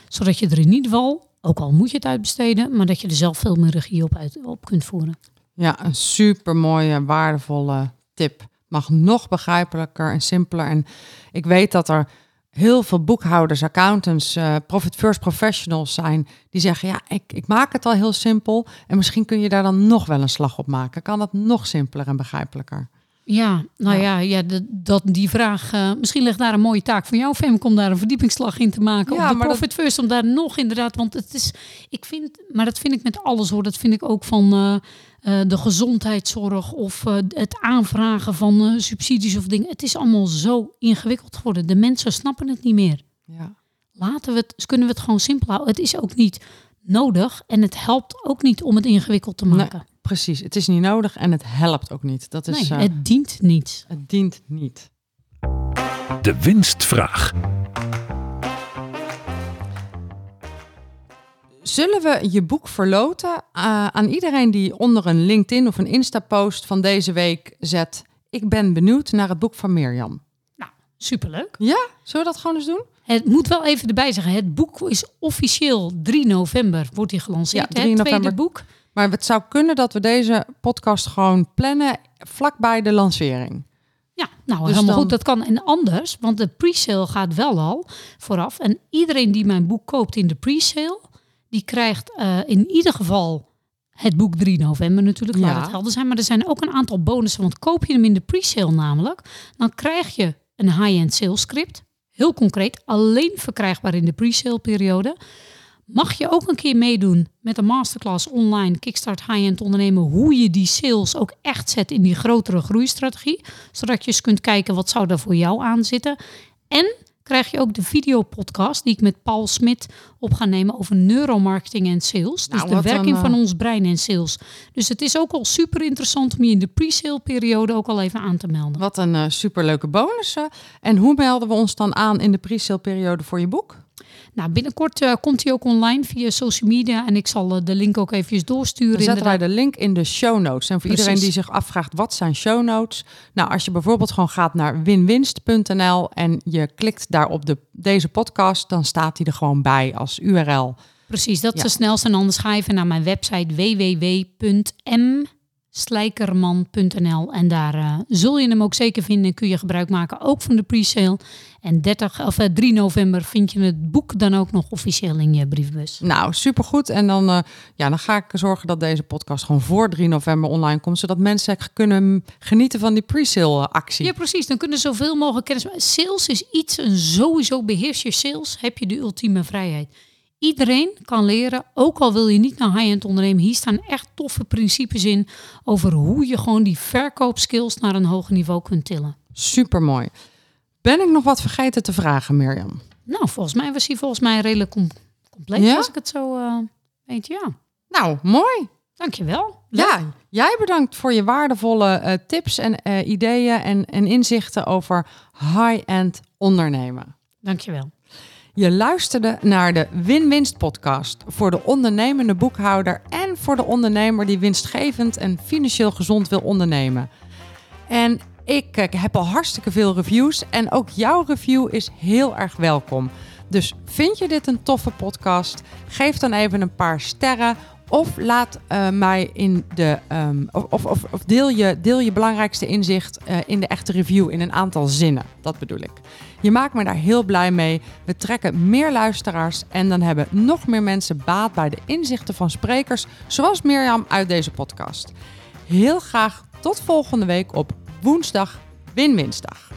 Speaker 2: zodat je er in ieder geval, ook al moet je het uitbesteden, maar dat je er zelf veel meer regie op, uit, op kunt voeren.
Speaker 1: Ja, een super mooie, waardevolle tip. Mag nog begrijpelijker en simpeler. En ik weet dat er heel veel boekhouders, accountants, eh, profit first professionals zijn die zeggen: ja, ik, ik maak het al heel simpel. En misschien kun je daar dan nog wel een slag op maken. Kan het nog simpeler en begrijpelijker?
Speaker 2: Ja, nou ja, ja, dat, dat, die vraag. eh, misschien ligt daar een mooie taak voor jou, Femke, om daar een verdiepingsslag in te maken.
Speaker 1: Ja,
Speaker 2: op de
Speaker 1: dat-
Speaker 2: profit first, om daar nog inderdaad. Want het is, ik vind, maar dat vind ik met alles hoor. Dat vind ik ook van eh, eh, de gezondheidszorg of het aanvragen van subsidies of dingen. Het is allemaal zo ingewikkeld geworden. De mensen snappen het niet meer.
Speaker 1: Ja.
Speaker 2: Laten we het, kunnen we het gewoon simpel houden. Het is ook niet nodig en het helpt ook niet om het ingewikkeld te
Speaker 1: Nee. Precies, het is niet nodig en het helpt ook niet. Dat is,
Speaker 2: Nee,
Speaker 1: eh,
Speaker 2: het dient niet.
Speaker 1: het dient niet.
Speaker 3: De winstvraag.
Speaker 1: Zullen we je boek verloten eh, aan iedereen die onder een LinkedIn of een Insta-post van deze week zet? Ik ben benieuwd naar het boek van Mirjam.
Speaker 2: Nou, superleuk.
Speaker 1: Ja, zullen we dat gewoon eens doen?
Speaker 2: Het moet wel even erbij zeggen, het boek is officieel 3 november wordt hij gelanceerd.
Speaker 1: Ja,
Speaker 2: hè,
Speaker 1: 3
Speaker 2: het tweede
Speaker 1: november.
Speaker 2: boek.
Speaker 1: Maar het zou kunnen dat we deze podcast gewoon plannen vlakbij de lancering.
Speaker 2: Ja, nou
Speaker 1: Dus
Speaker 2: helemaal
Speaker 1: dan-
Speaker 2: goed. Dat kan en anders, want de pre-sale gaat wel al vooraf. En iedereen die mijn boek koopt in de pre-sale, die krijgt eh, in ieder geval het boek 3 november natuurlijk,
Speaker 1: Ja.
Speaker 2: laat het helder zijn. Maar er zijn ook een aantal bonussen, want koop je hem in de pre-sale namelijk, dan krijg je een high-end sales script. Heel concreet, alleen verkrijgbaar in de pre-sale periode. Mag je ook een keer meedoen met een masterclass online Kickstart High-End ondernemen, hoe je die sales ook echt zet in die grotere groeistrategie, zodat je eens kunt kijken wat zou daar voor jou aan zitten. En krijg je ook de videopodcast die ik met Paul Smit op ga nemen over neuromarketing en sales. Dus
Speaker 1: Nou,
Speaker 2: de
Speaker 1: wat
Speaker 2: werking van
Speaker 1: eh,
Speaker 2: ons brein en sales. Dus het is ook al super interessant om je in de pre-sale periode ook al even aan te melden.
Speaker 1: Wat een eh, superleuke bonus. En hoe melden we ons dan aan in de pre-sale periode voor je boek?
Speaker 2: Nou, binnenkort eh, komt hij ook online via social media en ik zal eh, de link ook even doorsturen.
Speaker 1: Dan zetten wij de link in de show notes. En voor
Speaker 2: Precies.
Speaker 1: iedereen die zich afvraagt, wat zijn show notes? Nou, als je bijvoorbeeld gewoon gaat naar winwinst.nl en je klikt daar op de, deze podcast, dan staat die er gewoon bij als URL.
Speaker 2: Precies, dat is
Speaker 1: Ja.
Speaker 2: de snelste. En anders ga even naar mijn website www.mslijkerman.nl en daar eh, zul je hem ook zeker vinden en kun je gebruik maken, ook van de pre-sale. En 30, of, eh, 3 november vind je het boek dan ook nog officieel in je briefbus.
Speaker 1: Nou, supergoed. En dan, eh, ja, dan ga ik zorgen dat deze podcast gewoon voor 3 november online komt, zodat mensen kunnen genieten van die pre-sale eh, actie.
Speaker 2: Ja, precies. Dan kunnen zoveel mogelijk kennis. Sales is iets, en sowieso beheers je sales, heb je de ultieme vrijheid. Iedereen kan leren, ook al wil je niet naar high-end ondernemen. Hier staan echt toffe principes in over hoe je gewoon die verkoopskills naar een hoger niveau kunt tillen.
Speaker 1: Supermooi. Ben ik nog wat vergeten te vragen, Mirjam?
Speaker 2: Nou, volgens mij was hij volgens mij redelijk com- compleet,
Speaker 1: Ja?
Speaker 2: als ik het zo eh, weet. Ja,
Speaker 1: Nou, mooi.
Speaker 2: dankjewel.
Speaker 1: Ja, jij bedankt voor je waardevolle eh, tips en eh, ideeën en, en inzichten over high-end ondernemen.
Speaker 2: Dankjewel.
Speaker 1: Je luisterde naar de Win-Winst podcast voor de ondernemende boekhouder en voor de ondernemer die winstgevend en financieel gezond wil ondernemen. En ik eh, heb al hartstikke veel reviews en ook jouw review is heel erg welkom. Dus vind je dit een toffe podcast? Geef dan even een paar sterren of laat eh, mij in de ehm, of, of, of, deel, je, deel je belangrijkste inzicht eh, in de echte review in een aantal zinnen. Dat bedoel ik. Je maakt me daar heel blij mee. We trekken meer luisteraars en dan hebben nog meer mensen baat bij de inzichten van sprekers zoals Mirjam uit deze podcast. Heel graag tot volgende week op woensdag Win-Winsdag.